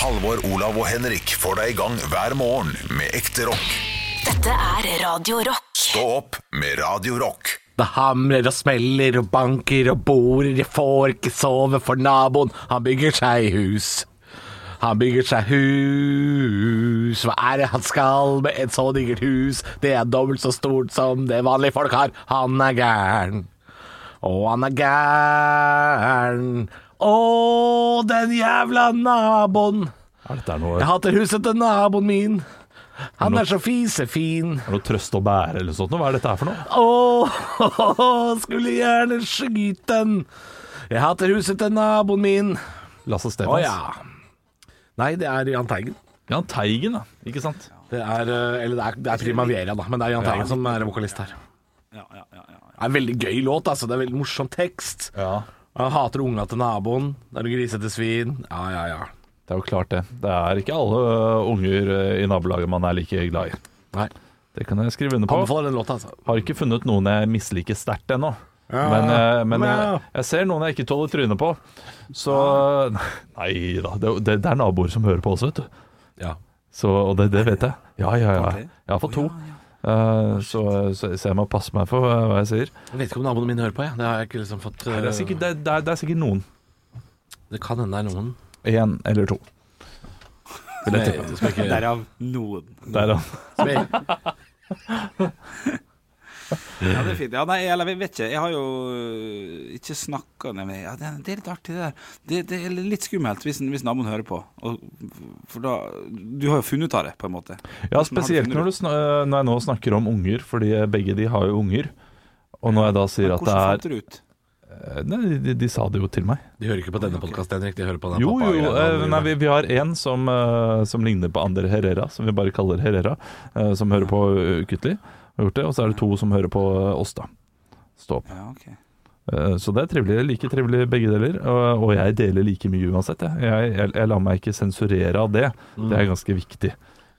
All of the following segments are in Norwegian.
Halvor, Olav og Henrik får deg i gang hver morgen med ekte rock. Dette er Radio Rock. Stå opp med Radio Rock. Det hamrer og smeller og banker og borer, jeg får ikke sove for naboen, han bygger seg hus. Han bygger seg hus, hva er det han skal med et så digert hus? Det er dobbelt så stort som det vanlige folk har, han er gæren. Og han er gæren. Å, den jævla naboen. Er dette noe, Jeg hater huset til naboen min. Han er så fisefin. er det noe trøst å bære eller sånt? Hva er dette her for noe? Åh, skulle gjerne skyte den. Jeg hater huset til naboen min. Lasse Å Stefans? ja. Nei, det er Jahn Teigen. Jan Teigen, da. Ikke sant? Det er, eh, eller det er, det er Primavera, da, men det er Jahn Teigen som er vokalist her. Ja, ja, ja, ja. Det er en veldig gøy låt, altså. Det er en veldig morsom tekst. Ja. Han hater unga til naboen. Det er grisete svin. Ja, ja, ja. Det er jo klart det. Det er ikke alle unger i nabolaget man er like glad i. Nei. Det kan jeg skrive under på. Anbefaler den låta, altså. Har ikke funnet noen jeg misliker sterkt ennå. Ja, Men, eh, men men jeg, jeg ser noen jeg ikke tåler trynet på. Så Nei da, det, det, det er naboer som hører på oss, vet du. Ja. Så, og det, det vet jeg. Ja, ja, ja. Jeg har fått to. Eh, så, så, så jeg må passe meg for hva jeg sier. Jeg vet ikke om naboene mine hører på, jeg. Det har jeg ikke liksom fått Det er sikkert, det, det er, det er sikkert noen. Det kan hende det er noen. Én eller to. Derav noen. Der, ja. det er fint. Ja, nei, eller jeg vet ikke. Jeg har jo øh, ikke snakka med ja, det, det er litt artig, det der. Det, det er litt skummelt hvis, hvis naboen hører på. Og, for da Du har jo funnet ut av det, på en måte. ja, spesielt du når, du, sn- øh, når jeg nå snakker om unger, fordi begge de har jo unger. Og når jeg da sier at det er Hvordan fant du det ut? Eh, Nei, de, de sa det jo til meg. de hører ikke på denne podkasten, Henrik. De hører på den Jo, jo. eh, nei, vi, vi har en som, eh, som ligner på Ander Herrera, som vi bare kaller Herrera, eh, som hører på ukentlig. Har gjort det, Og så er det to som hører på eh, oss, da. Stå opp. Ja, ok. Eh, Så det er trivelig. Like trivelig begge deler. Og, jeg deler like mye uansett. Jeg, jeg, jeg, lar meg ikke sensurere av det. Det er ganske viktig.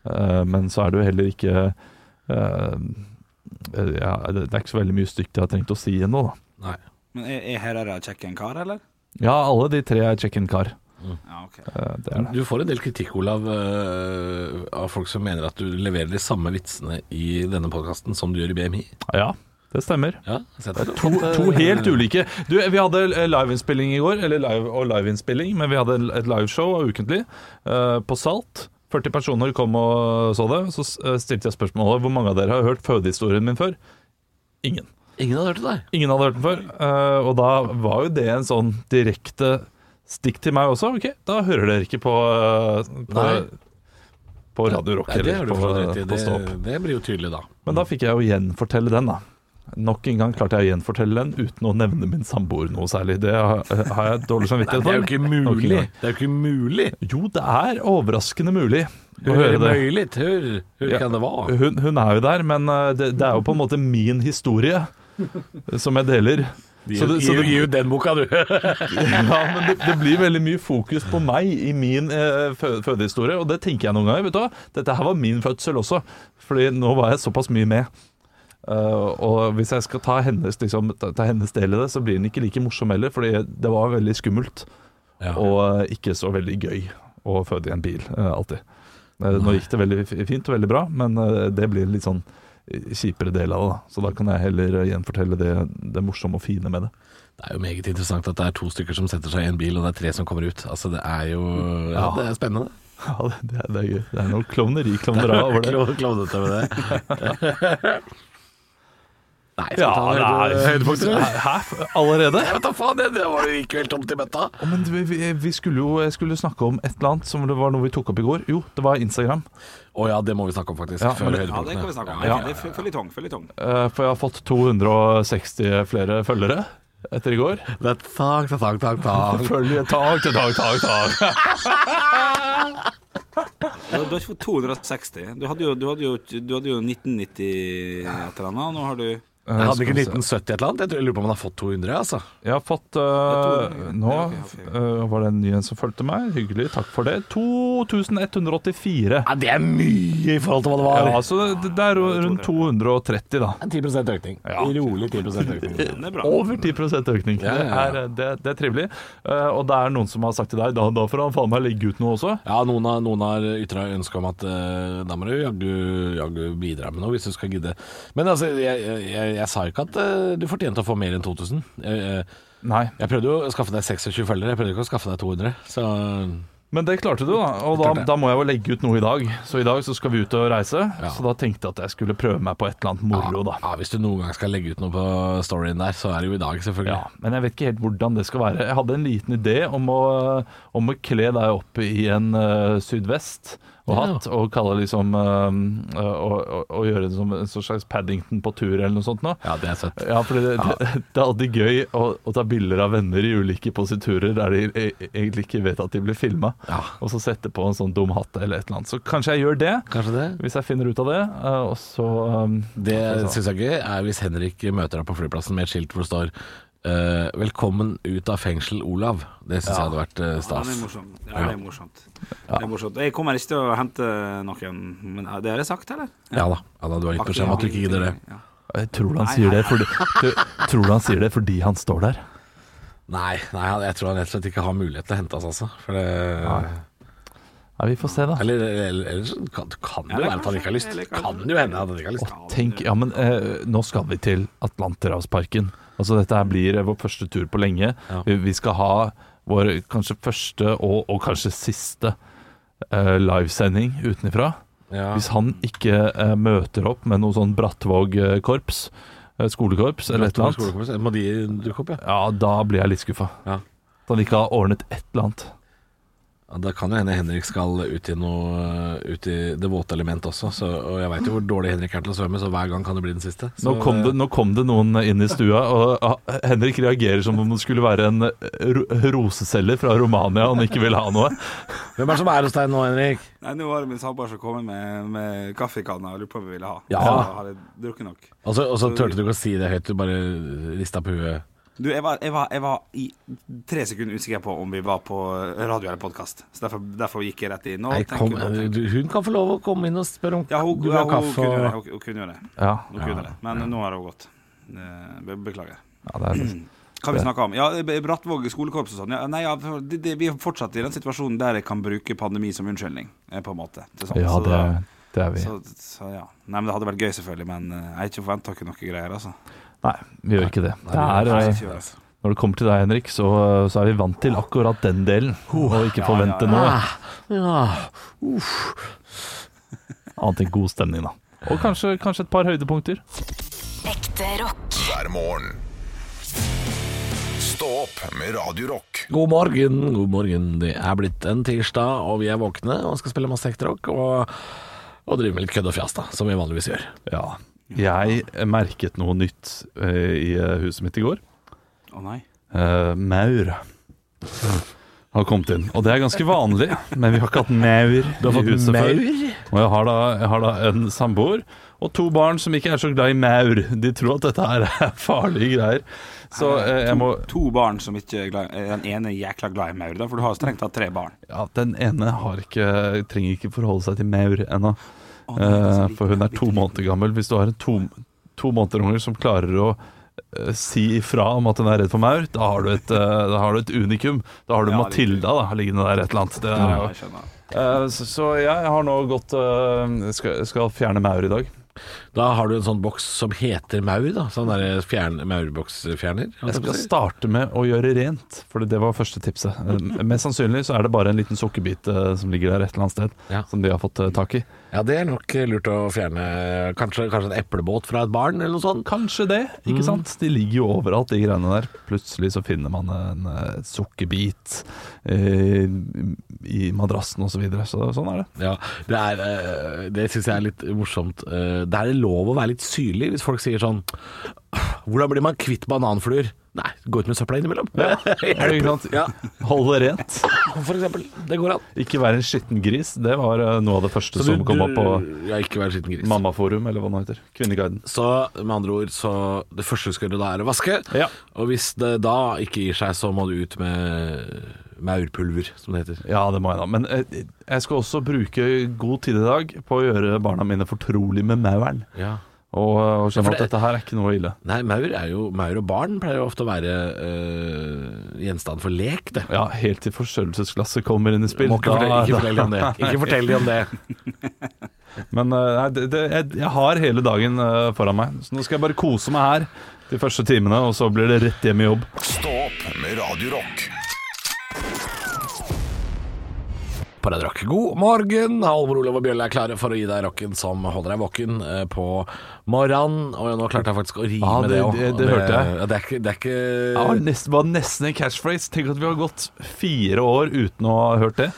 Eh, Men så er det jo heller ikke ja, Det det er ikke så veldig mye stygt jeg har trengt å si ennå, da. Nei. Men er, er Herrera en kar, eller? Ja, alle de tre er check-in Ja, okay. Eh, Det er det. Du får en del kritikk, Olav, øh, av folk som mener at du leverer de samme vitsene i denne podkasten som du gjør i BMI. Ja, det stemmer. Ja. To, to helt ulike. Du, vi hadde eh, liveinnspilling i går, eller live og liveinnspilling, men vi hadde et liveshow ukentlig uh, på Salt. 40 personer kom og så det. Så eh, stilte jeg spørsmålet hvor mange av dere har hørt fødehistorien min før. Ingen. Ingen hadde hørt det der. Ingen hadde hørt den før. Uh, og da var jo det en sånn direkte stikk til meg også. Ok, da hører dere ikke på, eh, på, på Radio Rock Nei, det eller på, fått på Stå. Det, det blir jo tydelig, da. Men da fikk jeg jo gjenfortelle den, da. Nok en gang klarte jeg å gjenfortelle den uten å nevne min samboer noe særlig. Det har, har jeg dårlig samvittighet for. Det er jo ikke mulig. Det er jo ikke mulig. Jo, det er overraskende mulig å høre det. mulig? Hur, hur Ja. kan det være? Hun, hun er jo der, men uh, det, det er jo på en måte min historie som jeg deler. Så det, så det, Gi ut den boka, du. ja, men det, det blir veldig mye fokus på meg i min eh, fø- fødehistorie, og det tenker jeg noen ganger. vet du hva? Dette her var min fødsel også, Fordi nå var jeg såpass mye med. Uh, og hvis jeg skal ta hennes, liksom, ta, ta hennes del i det, så blir den ikke like morsom heller, fordi det var veldig skummelt. Ja. Og eh, ikke så veldig gøy å føde i en bil, uh, alltid. Uh, nå gikk det veldig fint og veldig bra, men det blir litt sånn kjipere del av det. da Så da kan jeg heller eh, gjenfortelle det, det morsomme og fine med det. Det er jo meget interessant at det er to stykker som setter seg i en bil, og det er tre som kommer ut. Altså, det er jo Ja, det er spennende. Ja, det, det, er, det er gøy. Det er noe klovneri, klovnera over det. Klo- Klovnete med det. Nei, skal vi Ja, ta det høyde- er høydepunkter? Hæ? Allerede? Jeg vet da faen, det, det var jo ikke helt tomt i bøtta. Men vi, vi, vi skulle jo skulle snakke om et eller annet som det var noe vi tok opp i går. Jo, det var Instagram. Å ja, det må vi snakke om, faktisk. Ja, før men- Ja, det kan vi snakke om. Ja. Det er føljetong. Føljetong. Eh, For jeg har fått 260 flere følgere etter i går. Det er tak, tak, tak takk. Følge tak til tak, tak, tak. Du, du har ikke fått 260. Du hadde jo, du hadde jo, du hadde jo 1990 et eller annet, og nå har du Jeg hadde ikke vi se. 1970 et eller annet? Jeg tror- jeg lurer på om han har fått 200, altså. Jeg har fått to- Nå øh, var det en ny en som fulgte meg. Hyggelig, takk for det. 2184. Ja, det er mye i forhold til hva det var. Ja, så det, det er rundt 230, da. 10% økning. Ja. Rolig 10% økning. Er bra. Over 10 økning. Ja, ja, ja. Det, er, det, det er trivelig. Uh, og det er noen som har sagt til deg da, da får han faen meg legge ut noe også. Ja, noen har, noen har ytra ønske om at eh, da må du jaggu bidra med noe hvis du skal gidde. Men altså, jeg, jeg, jeg, jeg sa ikke at eh, du fortjente å få mer enn 2000. Jeg, jeg, Nei, jeg prøvde jo å skaffe deg 26 følgere, jeg prøvde ikke å skaffe deg 200. Så Men det klarte du, da. Og da, da må jeg jo legge ut noe i dag. Så i dag så skal vi ut og reise. Ja. Så da tenkte jeg at jeg skulle prøve meg på et eller annet moro, da. ja, hvis du noen gang skal legge ut noe på storyen der, så er det jo i dag, selvfølgelig. Ja, men jeg vet ikke helt hvordan det skal være. Jeg hadde en liten idé om å, om å kle deg opp i en uh, sydvest og hatt, og kalle liksom øh, og, og, og gjøre det som en slags Paddington på tur eller noe sånt nå. Ja, det er søtt. Ja, for det, det, det er alltid gøy å, å ta bilder av venner i ulike positurer der de e- egentlig ikke vet at de blir filma, Ja. og så sette på en sånn dum hatt eller et eller annet. Så kanskje jeg gjør det, Kanskje det? hvis jeg finner ut av det. eh, og så øh, Det syns jeg gøy er hvis Henrik møter deg på flyplassen med et skilt hvor det står eh, 'Velkommen ut av fengsel, Olav'. Det syns jeg hadde vært Ja, stas. det er morsomt. Ja, det er morsomt. Det er morsomt. Jeg kommer ikke til å hente noen, men ja, det har jeg sagt, eller? Ja da. Ja, da du har gitt beskjed om at du ikke gidder det. Ja. jeg tror han Nei, sier nei, det fordi, du, tror han sier det fordi han står der? Nei, nei, jeg tror han rett og slett ikke har mulighet til å hente oss, altså. For det Ja, vi får se, da. Eller, eller, eller så kan, kan det jo være at han ikke har lyst. Kan jo hende at han ikke har lyst. Og tenk, ja, men eh, nå skal vi til Atlanterhavsparken. Altså Dette her blir eh, vår første tur på lenge. Ja. Vi, vi skal ha vår kanskje første og, og kanskje siste eh, livesending utenfra. Ja. Hvis han ikke eh, møter opp med noe sånn Brattvåg-korps, eh, skolekorps eller et eller annet, annet. Må de dukke opp, ja? ja, da blir jeg litt skuffa. Ja. At han ikke har ordnet et eller annet. Ja, Da kan jo hende Henrik skal ut i noe Ut i det våte element også. Så, og jeg veit jo hvor dårlig Henrik er til å svømme, så hver gang kan det bli den siste. Så, Nå kom, det, nå kom det noen inn i stua, og ah, Henrik reagerer som om det skulle være en eh, roseselger fra Romania han ikke vil ha noe. Hvem er det som er hos deg nå, Henrik? Nei, nå var det min samboer som kom med, med kaffekanna og lurte på hva vi ville ha. Ja. Så hadde jeg drukket nok. Og så, og så turte du ikke å si det høyt, du bare rista på huet. Du, jeg var, jeg, var, jeg var i tre sekunder usikker på om vi var på radio eller podkast. Så derfor, derfor gikk jeg rett inn. Nei, kom, hun kan få lov å komme inn og spørre om Ja, hun, du vil ja, ha hun, kaffe. kunne gjøre. Og... Hun, hun kunne gjøre det. Ja, Hun kunne det. Men nå har hun gått. Eh, Beklager. ja det er Hva vi snakke om? Ja, Brattvåg skolekorps og sånn. Ja, nei, ja, det, det, vi er fortsatt i den situasjonen der jeg kan bruke pandemi som unnskyldning, eh, på en måte. Ja, det, det er vi. Så, så ja. Nei, men Det hadde vært gøy, selvfølgelig, men eh, jeg har ikke forventa noe greier. altså Nei, vi gjør ikke det. Det er, eh, det. når det kommer til deg, Henrik, så, så er vi vant til akkurat den delen. Og ikke forvente ja, ja. noe Ja. annet enn god stemning, da. Og kanskje, kanskje et par høydepunkter. Ekte rock. hver morgen. Stå opp med Radiorock. God morgen, god morgen. Det er blitt en tirsdag, og vi er våkne og skal spille masse ekterock. Og, og drive med litt kødd og fjas, da, som vi vanligvis gjør. Ja. Jeg merket noe nytt eh, i eh, huset mitt i går. Å nei. Eh, maur har kommet inn. Og det er ganske vanlig, men vi har ikke hatt maur i huset før. Og jeg har da, jeg har da en samboer og to barn som ikke er så glad i maur. De tror at dette her er farlige greier. Så eh, jeg må To barn som ikke er glad i Den ene jækla glad i maur, da, for du har strengt tatt tre barn. Ja, den ene har ikke, trenger ikke forholde seg til maur ennå. Eh, for hun er to måneder gammel. Hvis du har en to, to måneder unger som klarer å eh, si ifra om at hun er redd for maur, da har du et, eh, da har du et unikum. Da har du Ja, Matilda da, liggende der et eller annet. Det er, Ja, jeg skjønner. Eh, så, så jeg har nå gått uh, skal, skal fjerne maur i dag. Da har du en sånn boks som heter maur, da. Sånn der fjern, maurboksfjerner. Jeg skal starte med å gjøre rent, for det var første tipset. Eh, Mest sannsynlig så er det bare en liten sukkerbit som ligger der et eller annet sted, Ja. som de har fått tak i. Ja, det er nok lurt å fjerne. Kanskje, kanskje en eplebåt fra et barn, eller noe sånt. Kanskje det, ikke sant? De ligger jo overalt, de greiene der. Plutselig så finner man en eh, sukkerbit eh, i madrassen osv. Så, videre. så sånn er det. Ja, det, er, eh, det syns jeg er litt morsomt. Eh, Det er lov å være litt syrlig hvis folk sier sånn Hvordan blir man kvitt bananfluer? Nei, gå ut med søpla innimellom. Sant? Ja, Hold det rent. for eksempel. Det går an. Ikke være en skitten gris. Det var eh, noe av det første som kom opp på Ja, ikke vær en gris. Mammaforum, eller hva det heter. Kvinneguiden. Så med andre ord, så det første du skal gjøre da er å vaske. Ja. Og hvis det da ikke gir seg, så må du ut med maurpulver, som det heter. Ja, det må jeg da. Men eh, jeg skal også bruke god tid i dag på å gjøre barna mine fortrolig med mauren. Ja. Og, og Ja, skjønne for at dette her er ikke noe ille. Nei, maur er jo Maur og barn pleier jo ofte å være øh, gjenstand for lek, det. Ja, helt til forstørrelsesglasset kommer inn i spill. Må ikke, Da- fortelle, ikke da- fortell dem om det. Ikke fortell dem det. Men eh, nei, det, det, jeg, jeg har hele dagen eh, foran meg, så nå skal jeg bare kose meg her de første timene, og så blir det rett hjem i jobb. Stå opp med Radio Rock. På Radio Rock. God morgen! Halvor Olav og Bjølle er klare for å gi deg rocken som holder deg våken eh, på morgenen. Og nå klarte jeg faktisk å rime Ja, det- det òg. det- det hørte jeg. Det er ikke, det er ikke Ja, nesten, var nesten en catchphrase. Tenk at vi har gått fire år uten å ha hørt det.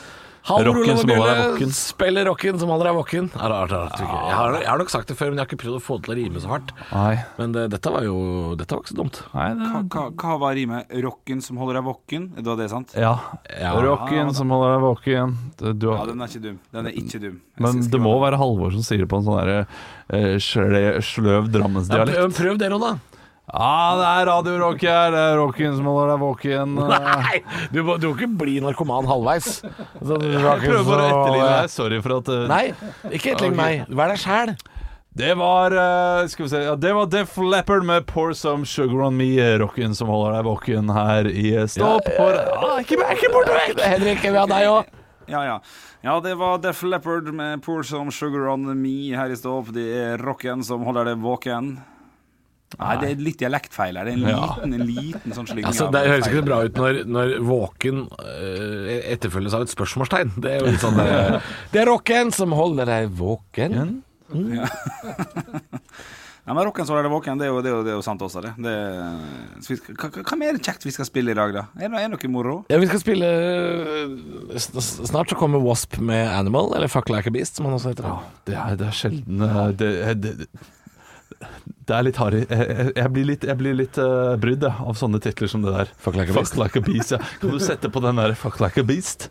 Halvor rocken som holder deg våken. spiller rocken som holder deg våken. Ja, tror jeg. Jeg, har, jeg har nok sagt det før, men jeg har ikke prøvd å få det til å rime så hardt. Nei, Men det, dette var jo Dette var ikke så dumt. nei det Hva, hva, hva var rimet? Rocken som holder deg våken? Det var det, sant? Ja. Ja. Rocken som holder deg våken. Du, Ja, den er ikke dum. Den er ikke dum. Jeg men det må være Halvor som sier det på en sånn derre eh, sløv drammensdialekt. prøv, prøv det nå, da. Ja, det er Radio Rock her. Det er rocken som holder deg våken. Nei! Du må, du må ikke bli narkoman halvveis. Så, Jeg prøver bare å etterligne deg. Sorry for at uh, Nei, ikke etterlign meg. Vær deg sjæl. Det var uh, Skal vi se ja, Det var Def Leppard med 'Pour Some Sugar On Me', eh, rocken som holder deg våken her i Stå opp. Ja, Ah, ikke, ikke bort vekk! Henrik, vi har deg òg. Ja, ja. ja, det var Def Leppard med 'Pour Some Sugar On Me' her i Stopp. Det er rocken som holder deg våken. Nei, det er litt dialektfeil her. Det er en Ja. liten, en liten sånn slinging. Altså, det høres ikke så bra ut når, når våken øh, etterfølges av et spørsmålstegn. Det er jo litt sånn øh, Det er rocken som holder deg våken. Ja, men rocken som holder deg våken, det er jo, det er jo, det er jo sant også, det. det er, vi hva, hva- mer kjekt vi skal spille i dag, da? Er det, er det noe moro? Ja, vi skal spille s- Snart så kommer Wasp med Animal, eller Fuck Like a Beast, som han også heter. Det er, det er sjelden Det det, det, det er litt harry. Jeg, blir litt, jeg blir litt uh, brydd jeg, av sånne titler som det der. Fuck Like a Beast. Like a beast. Ja. Kan du sette på den der Fuck like a beast?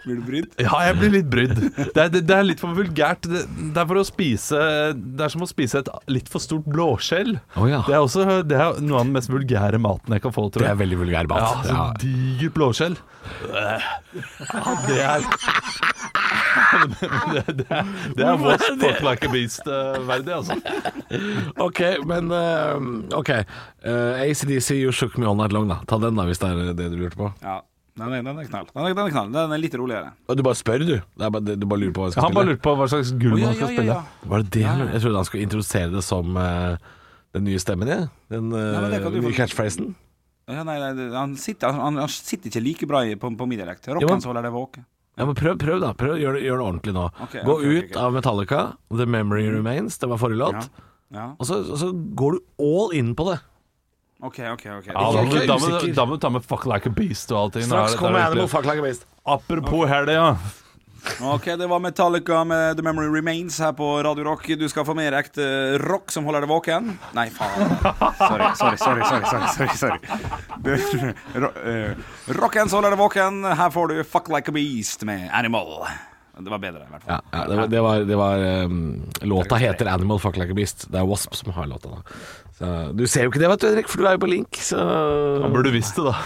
Blir du brydd? Ja, jeg blir litt brydd. Det er, det, det er litt for vulgært. Det, det er for å spise Det er som å spise et litt for stort blåskjell. Oh, ja. Det er også det er noe av den mest vulgære maten jeg kan få, tror jeg. Det er veldig vulgær Ja, mat. så Ja. digert blåskjell. Ja, det er det, det er, det er vårt Fuck like a beast-verdig, altså. Ok, men uh, Ok. Uh, ACDC You Shook Me On Night Long, da. Ta den, da, hvis det er det du lurte på. Ja. Den er, den er knall. Den er, den er knall. Den er litt roligere. Og du bare spør, du. Det er bare, du bare lurer på hva jeg skal Han bare lurer lurte på hva slags gull oh, ja, skal ja, ja, spille. ja. Var det det? han? Jeg trodde han skulle introdusere det som uh, den nye stemmen, jeg. Den uh, Ja, men det kan du nye catchphrasen. Ja, nei, nei, han, sitter, han, han sitter ikke like bra på, på min dialekt. Jo, Rocken men- holder det våken. Ja, men prøv, prøv da. Prøv, gjør, det- gjør det ordentlig nå. Okay, Gå ok, ok, ut okay. av Metallica, The Memory Remains, det var forrige låt. Ja. Ja. Og, så, og så går du all in på det. OK, OK. ok Ja, da, da, må da må du ta med Fuck like a beast og allting. Straks kommer jeg det Animal Fuck Like a Beast. Apropos helg, ja. Ok, det var Metallica med The Memory Remains her på Radio Rock. Du skal få mer ekte rock som holder deg våken. Nei, faen. Sorry, sorry, sorry. sorry, sorry, sorry, sorry. Du, ro, eh, rocken som holder deg våken. Her får du Fuck Like a Beast med Animal. Det var bedre, i hvert fall. Ja, ja, det var, det var, det var um, Låta heter Animal Fuck Like a Beast. Det er Wasp som har låta, da. Så, du ser jo ikke det, vet du, Henrik, for du er jo på link. Så Da burde visst det, da.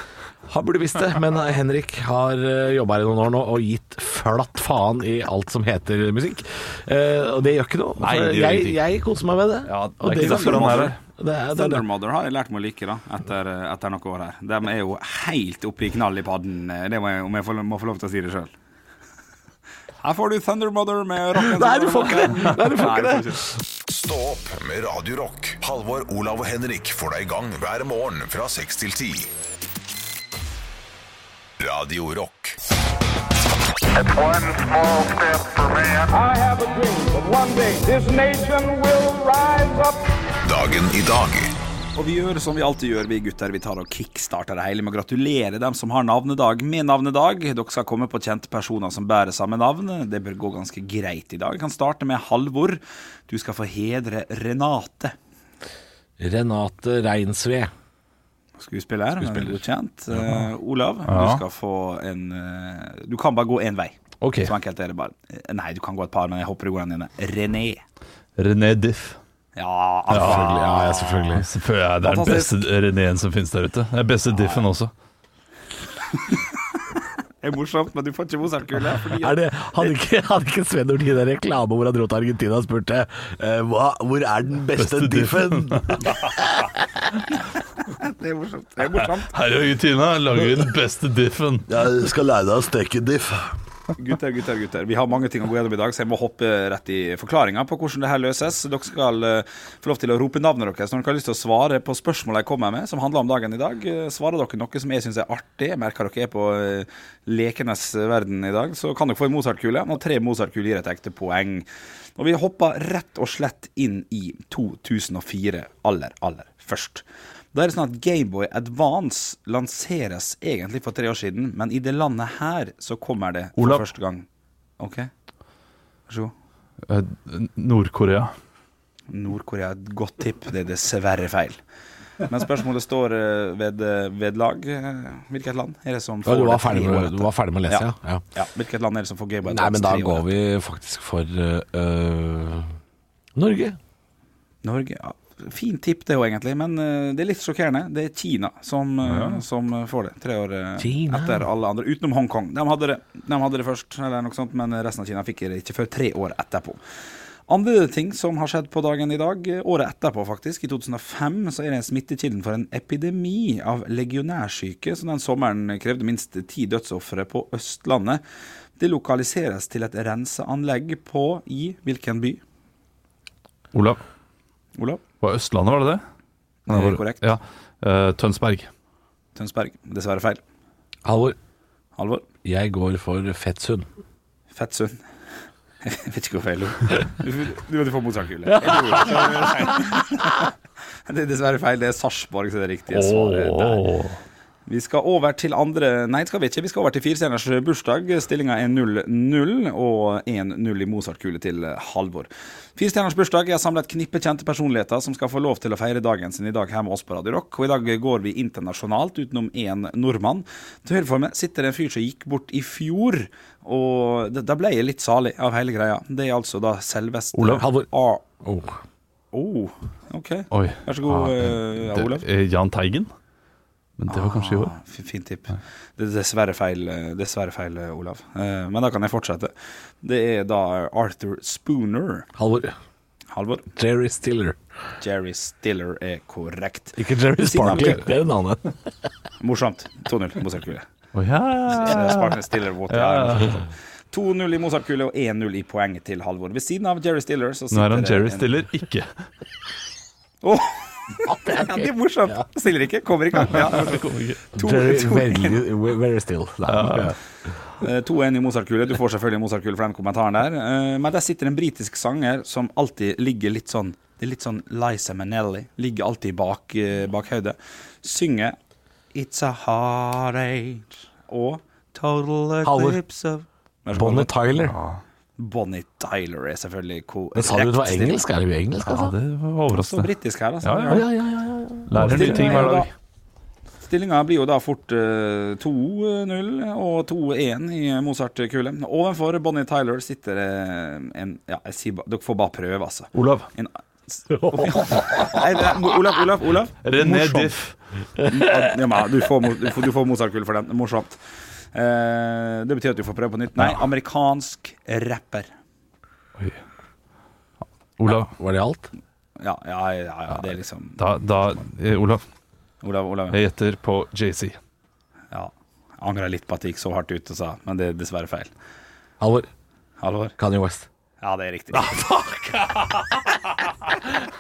Han burde visst det, men Henrik har jobba her i noen år nå og gitt flatt faen i alt som heter musikk. Eh, og det gjør ikke noe. Nei, gjør jeg, jeg koser meg med det. Ja, Og det er ikke derfor han er her. Det er, det er, Thunder. Mother har jeg lært meg å like da etter, etter noen år her. De er jo helt oppe i knall i padden, det må jeg, om jeg får, må få lov til å si det sjøl. Her får du Thunder Mother med rocken Nei, du får ikke det. Nei, du får ikke Nei, det. Stå opp med Radio Rock. Halvor, Olav og Henrik får deg i gang hver morgen fra 6 til 10. Radio Rock. It's one small step for man. I have a dream that one day this nation will rise up. Dagen i dag. Og vi gjør som vi alltid gjør, vi gutter. Vi tar og kickstarter det hele med å gratulere dem som har navnedag med navnedag. Dere skal komme på kjente personer som bærer samme navn. Det bør gå ganske greit i dag. Vi kan starte med Halvor. Du skal få hedre Renate. Renate Reinsve. Skuespiller, Skuespiller. godkjent. Uh, Olav, du skal få en uh, Du kan bare gå én vei. Ok. Så enkelt er det bare. Eh, Nei, du kan gå et par, men jeg håper du går an igjen René. René Diff. Ja, Selvfølgelig. Ja, ja, selvfølgelig. Selvfølgelig er den beste Renéen som finnes der ute. Det er beste Diffen også. Det er morsomt, men du får ikke Mozart-kule. hadde ikke, hadde ikke Sven Nordin en reklame hvor han dro til Argentina og spurte eh, hva, hvor er den beste, Beste diffen? diffen? Det er morsomt. Det er morsomt. Her i Argentina lager vi den beste Diffen. Jeg skal lære deg å steke diff. Gutter, gutter, gutter. Vi har mange ting å gå gjennom i dag, så jeg må hoppe rett i forklaringa på hvordan det her løses. Dere skal eh, få lov til å rope navnet deres når dere har lyst til å svare på spørsmålet jeg kommer med, som handler om dagen i dag. Eh, Svarer dere noe som jeg syns er artig, jeg merker dere er på eh, lekenes verden i dag, så kan dere få en Mozart-kule. Og tre Mozart-kuler gir et ekte poeng. Og vi hopper rett og slett inn i 2004 aller, aller først. Da er det sånn at Gameboy Advance lanseres egentlig for tre år siden, men i det landet her så kommer det for Olav. første gang. OK? Vær så god. Eh, Nord-Korea. Nord-Korea er et godt tipp. Det er dessverre feil. Men spørsmålet står eh, ved, ved lag. Eh, Hvilket land er det som Ja, får du, var det ferdig tre år med, etter? du var ferdig med å lese, ja? ja. Ja, Hvilket land er det som får Gameboy Nei, Advance men da tre år går vi faktisk for øh, Norge. Norge, ja. Fint tipp det òg, egentlig, men eh, det er litt sjokkerende. Det er Kina som, ja. som eh, får det. Tre år eh, Kina. etter alle andre, utenom Hongkong. De hadde, det, de hadde det først, sånt, men resten av Kina fikk det ikke før tre år etterpå. Andre ting som har skjedd på dagen i dag, eh, året etterpå faktisk, i 2005, så er det smittekilden for en epidemi av legionærsyke, som den sommeren krevde minst ti dødsofre på Østlandet. Det lokaliseres til et renseanlegg på i hvilken by? Olav. Olav? Var Østlandet, var det det? Det er korrekt. Ja. Eh, Tønsberg. Tønsberg. Dessverre feil. Halvor, Halvor? jeg går for Fettsund. Fettsund. Jeg vet ikke hvorfor jeg lo. Du, du få Mozart-kule. Jeg. Det er dessverre feil. Det er Sarpsborg som er det riktige svaret. der. Vi skal over til andre Nei, skal vi ikke. Vi skal over til firestjerners bursdag. Stillinga er 0-0 og 1-0 i Mozart-kule til Halvor. Firestjerners bursdag har samla et knippe kjente personligheter som skal få lov til å feire dagen sin i dag her med oss på Radio Rock. Og i dag går vi internasjonalt utenom én nordmann. Til høyre for meg sitter det en fyr som gikk bort i fjor, og da- ble jeg litt salig av hele greia. Det er altså da selveste Olav. Halvor. Oh. Oh, OK. Oi. Vær så god, ah, uh, Olav. eh, Jahn Teigen? Men det var kanskje i år. Ah, Fint tipp. Det er dessverre feil, eh, dessverre feil eh, Olav. Eh, Men da kan jeg fortsette. Det er da Arthur Spooner. Halvor. Halvor. Jerry Stiller. Jerry Stiller er korrekt. Ikke Jerry Jerry. det er navnet. Morsomt. 2-0 Mozart-kule. Oh, ja! Eh, Stiller Water. Ja, Ja, ja. morsomt. 2-0 i Mozart-kule og 1-0 i poeng til Halvor. Ved siden av Jerry Stiller så Nå er han Jerry en- Stiller, ikke. Åh! Ja, det er morsomt. Stiller ikke, kommer ikke. Ja, to, very, very still. Ja. Eh, 2-1 i Mozart-kule. Du får selvfølgelig Mozart-kule for den kommentaren der. Eh, Men der sitter en britisk sanger som alltid ligger litt sånn Det er litt sånn Liza Minnelli. Ligger alltid bak, eh, bak hodet. Synger It's a heartache og Total. Eclipse of Bonnie Tyler. Tyler. Bonnie Tyler er selvfølgelig korrekt. Sa du det var engelsk? Er det jo engelsk, Ja, altså? det var Så overraskende. britisk her, altså. Ja, ja. Ja, ja, ja, ja. Lærer nye ting hver dag. Stillinga blir jo da fort eh, 2-0 og 2-1 i Mozart-kule. Ovenfor Bonnie Tyler sitter eh, en Ja, jeg sier bare Dere får bare prøve, altså. Olav. En, Nei, Olaf, Olaf, Olav. René. Diff. Ja, du får, du får, får Mozart-kule for den. Morsomt. Eh, det betyr at du får prøve på nytt. Nei, amerikansk rapper. Oi. Olav. Var det alt? Ja, ja, ja, ja det er liksom Da, da eh, Olav. Olav, Olav. Jeg gjetter på JC. Ja. Angra litt på at det gikk så hardt ut og sa, men det er dessverre feil. Halvor. Halvor? Kanye West. Ja, det er riktig.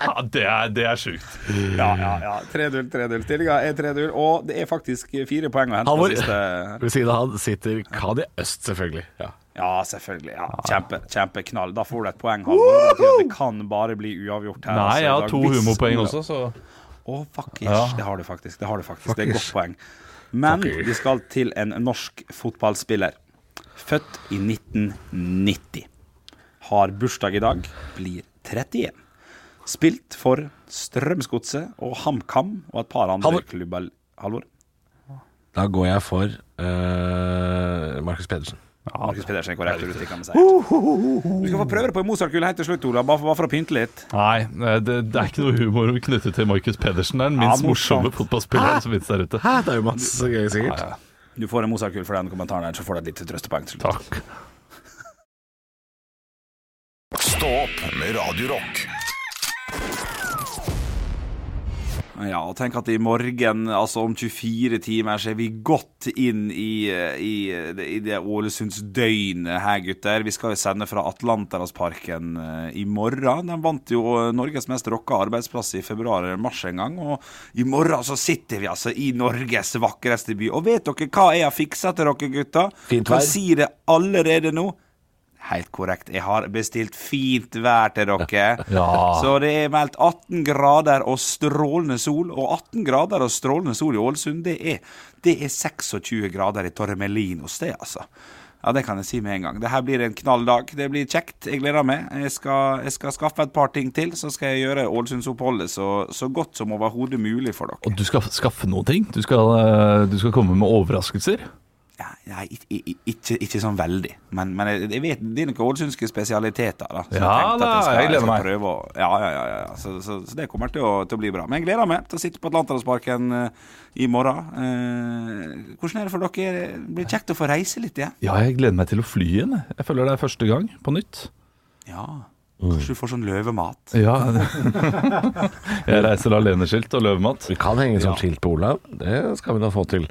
Ja, det er, det er sjukt. Ja, ja, ja. 3-0, 3-0. Stillinga er 3-0, og det er faktisk fire poeng å hente Halvor. siste. Ved siden av han sitter Kadi Øst, selvfølgelig. Ja. Ja, selvfølgelig. Ja. Kjempe, kjempeknall. Da får du et poeng, Halvor. Det kan bare bli uavgjort her. Nei, altså, jeg har to humorpoeng også, så Å, fuckers. Ja. Det har du faktisk. Det har du faktisk. Det er et godt poeng. Men vi skal til en norsk fotballspiller. Født i 1990. Har bursdag i dag. Blir 31. Spilt for Strømsgodset og HamKam og et par andre Halvor. klubber. Halvor? Da går jeg for uh, Markus Pedersen. Markus Pedersen er korrekt Du, kan vi si. Du skal få prøve det på en Mozart-kule helt til slutt, Ola, bare bare for å pynte litt. Nei, eh, det, det er ikke noe humor knyttet til Markus Pedersen. Det er den minst Ja, morsomme fotballspilleren som finnes der ute. Hæ, det er jo masse gøy, sikkert. Du får en Mozart-kule for den kommentaren der, så får du et lite trøstepoeng til slutt. Takk. Stå opp med Radio Rock. Ja, og tenk at i morgen, altså om 24 timer, så er vi godt inn i, i, i det Ålesundsdøgnet her, gutter. Vi skal jo sende fra Atlanterhavsparken eh, i morgen. De vant jo Norges mest rocka arbeidsplass i februar eller mars en gang. Og i morgen så sitter vi altså i Norges vakreste by. Og vet dere hva jeg har fiksa til dere, gutter? Fint Kan vær. si det allerede nå. Helt korrekt. Jeg har bestilt fint vær til dere. Ja. Så det er meldt 18 grader og strålende sol. Og 18 grader og strålende sol i Ålesund, det er, det er 26 grader i Torremelinos, det, altså. Ja, det kan jeg si med en gang. Det her blir en knall dag. Det blir kjekt. Jeg gleder meg. Jeg skal, jeg skal skaffe et par ting til, så skal jeg gjøre Ålesundsoppholdet så, så godt som overhodet mulig for dere. Og du skal skaffe noen ting? Du skal, eh, du skal komme med overraskelser? Ja, nei, ik- ik- ikke, ikke sånn veldig. Men, men jeg, jeg vet det er noen ålesundske spesialiteter. da Ja jeg, da, skal- jeg gleder meg. prøve å- Ja, ja, ja, ja. Så, så, så det kommer til å, til å bli bra. Men jeg gleder meg til å sitte på Atlanterhavsparken uh, i morgen. Uh, hvordan er det for dere? Det blir kjekt å få reise litt igjen. Ja, jeg gleder meg til å fly igjen. jeg. Jeg føler det er første gang på nytt. Ja. Kanskje du får sånn løvemat. Ja. Jeg reiser aleneskilt og løvemat. Vi kan henge sånn skilt på Olav. Det skal vi da få til.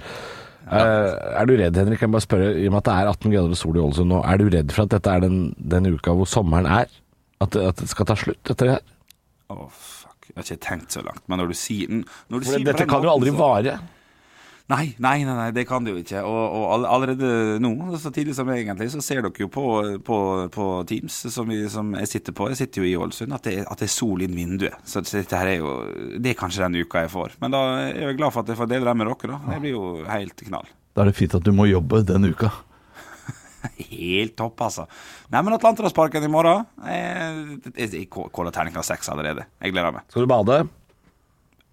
Eh, er du redd, Henrik? Jeg må bare spørre, I og med at det er 18 grader og sol i Ålesund nå, er du redd for at dette er den, den uka hvor sommeren er? At, det- at det skal ta slutt, dette her? Å, fuck. Jeg har ikke tenkt så langt. Men når du sier den når du sier dette den kan jo aldri vare. Nei, nei, nei, nei, det kan det jo ikke. Og, og all- allerede nå, så tidlig som egentlig, så ser dere jo på, på, på Teams som, vi, som jeg sitter på. Jeg sitter jo i Ålesund. At det, at det er sol inn vinduet. Så dette her er jo Det er kanskje den uka jeg får. Men da er jeg glad for at jeg får dele det med dere, da. Det blir jo helt knall. Da er det fint at du må jobbe den uka. Helt topp, altså. Nei, men Atlanterhavsparken i morgen Jeg, jeg, jeg caller terningkast seks allerede. Jeg gleder meg. Skal du bade? Ja, jeg, skal, jeg, jeg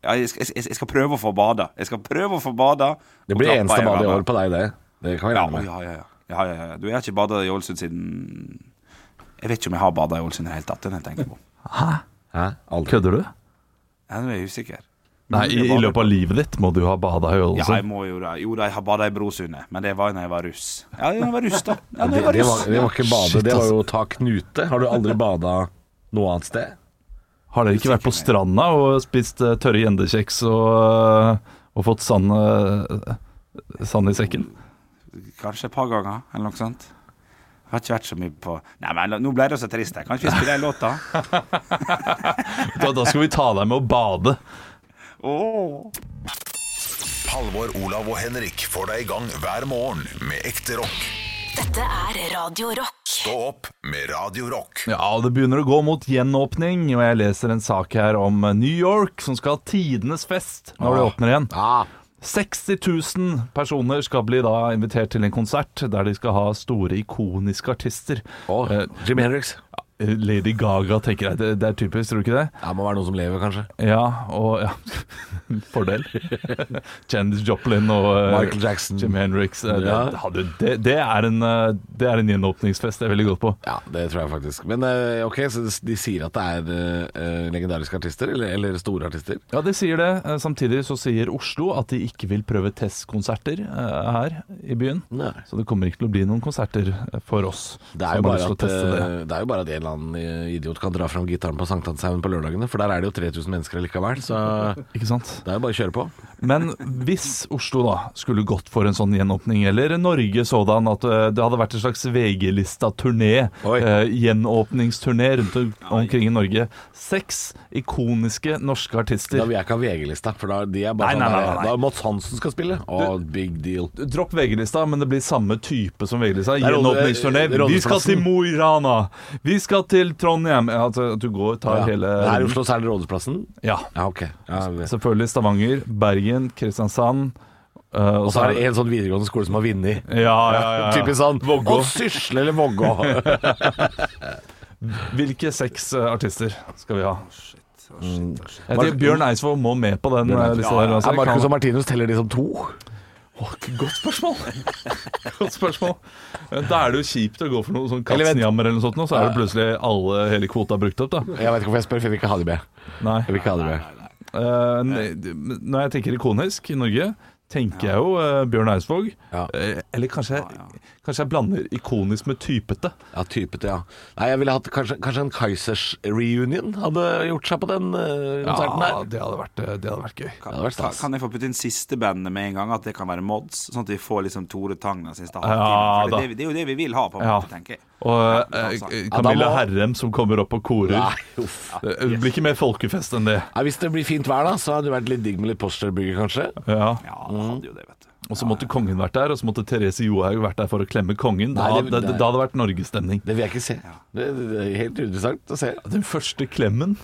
skal prøve å få bada. Jeg skal prøve å få bada. Det blir eneste bad i år på deg, det. Det kan vi regne med. ja, ja, ja. ja, ja, ja. Du, jeg har ikke bada i Ålesund siden Jeg vet ikke om jeg har bada i Ålesund i det hele tatt. Det er jeg tenker på. Hæ? Aldri. Kødder du? Ja, nå er jeg usikker. Nei, i, i løpet av livet ditt må du ha bada i Ja, jeg må jo det. Jo da, jeg har bada i Brosundet, men det var da jeg var russ. Ja, da jeg var russ, da. Ja, Det, jeg var det, det, var, det var ikke bade, Shit, det var jo å ta knute. Har du aldri bada noe annet sted? Har dere ikke vært på stranda og spist eh, tørre gjendekjeks og, eh, og fått sand, eh, sand i sekken? Kanskje et par ganger, eller noe sånt. Jeg har ikke vært så mye på Nei, men nå ble det så trist. her. Kan ikke vi spille en låt, da? Da, da skal vi ta deg med å bade. Oh. Halvor, Olav og Henrik får deg i gang hver morgen med ekte rock. Dette er Radio Rock. Stå opp med Radio Rock. Ja, og det begynner å gå mot gjenåpning, og jeg leser en sak her om New York, som skal ha tidenes fest når det åpner igjen. Ja. 60 000 personer skal bli da invitert til en konsert der de skal ha store, ikoniske artister. Og Jim Hendrix. Lady Gaga, tenker jeg. Det, det er typisk, tror du ikke det? Det må være noen som lever, kanskje. Ja, og ja Fordel. Janis Joplin og eh, Michael Jackson. Jim Hendrix. eh, Ja. Det, det, det, er en, eh, det er en gjenåpningsfest jeg er veldig godt på. Ja, det tror jeg faktisk. Men ok, så de sier at det er legendariske artister, eller, eller store artister? Ja, de sier det. Samtidig så sier Oslo at de ikke vil prøve testkonserter her i byen. Nei. Så det kommer ikke til å bli noen konserter for oss. Det er, jo bare at, det. det er jo bare at en eller annen idiot kan dra fram gitaren på Sankthanshaugen på lørdagene, for der er det jo 3000 mennesker likevel, så Ikke sant? det er jo bare å kjøre på. Men hvis Oslo da skulle gått for en sånn gjenåpning, eller Norge sådan, at eh, det hadde vært en slags VG-lista turné, eh, gjenåpningsturné rundt om- omkring i Norge Seks ikoniske norske artister. Da vil jeg ikke ha VG-lista, for da, de er bare Nei, sånn nei, nei, nei. Da Mats Hansen skal spille. Å, big deal. Dropp VG-lista, men det blir samme type som VG-lista. er Gjenåpningsturné. Vi skal til Mo i Rana. Vi skal til Trondheim. Altså, at du går, tar Ja. hele Det er Oslo, så er det Rådhusplassen? Ja. Ja, ok. Ja, Selvfølgelig Stavanger, Bergen, Kristiansand. Uh, og så er det en sånn videregående skole som har vunnet. Ja, ja, ja, ja. Typisk sånn Vågå. Å, Sysle eller Vågå. Hvilke seks eh, artister skal vi ha? Jeg tror Bjørn Eidsvåg må med på den eh, lista der. altså. Marcus og Martinus teller de som to? Åh, Godt spørsmål. Godt spørsmål. Da er det jo kjipt å gå for noe sånn katzenjammer eller noe sånt, så er det plutselig alle, hele kvota brukt opp, da. Jeg vet ikke hvorfor jeg spør, for jeg vil ikke ha de med. Nei. Jeg vil ikke ha de med. Uh, når jeg tenker ikonisk i Norge, tenker jeg jo uh, Bjørn Eidsvåg. Ja. Uh, eller kanskje, jeg- kanskje jeg blander ikonisk med typete. Ja, typete, ja. Nei, jeg ville hatt kanskje, kanskje en Kaizers reunion hadde gjort seg på den uh, konserten Ja, der. det hadde vært, eh, det hadde vært gøy. Det hadde vært Kan, jeg få putte inn siste bandet med en gang? At det kan være mods? Sånn at vi får liksom Tore Tangna siste halvtime. Ja, det, det, det er jo det vi vil ha, på en Ja. måte, tenker jeg. Og eh, altså. Camilla Ja, må- Herrem som kommer opp og korer. Nei, uff. Det blir ikke mer folkefest enn det. Hvis det blir fint vær, da, så hadde det vært litt digg med litt Posterbygger, kanskje. Ja. Ja, det hadde jo det, vet du. Og så måtte kongen vært der, og så måtte Therese Johaug vært der for å klemme kongen. Da, Nei, det- det, det- da hadde det vært norgesstemning. Det vil jeg ikke se. Det, er helt interessant å se. Den første klemmen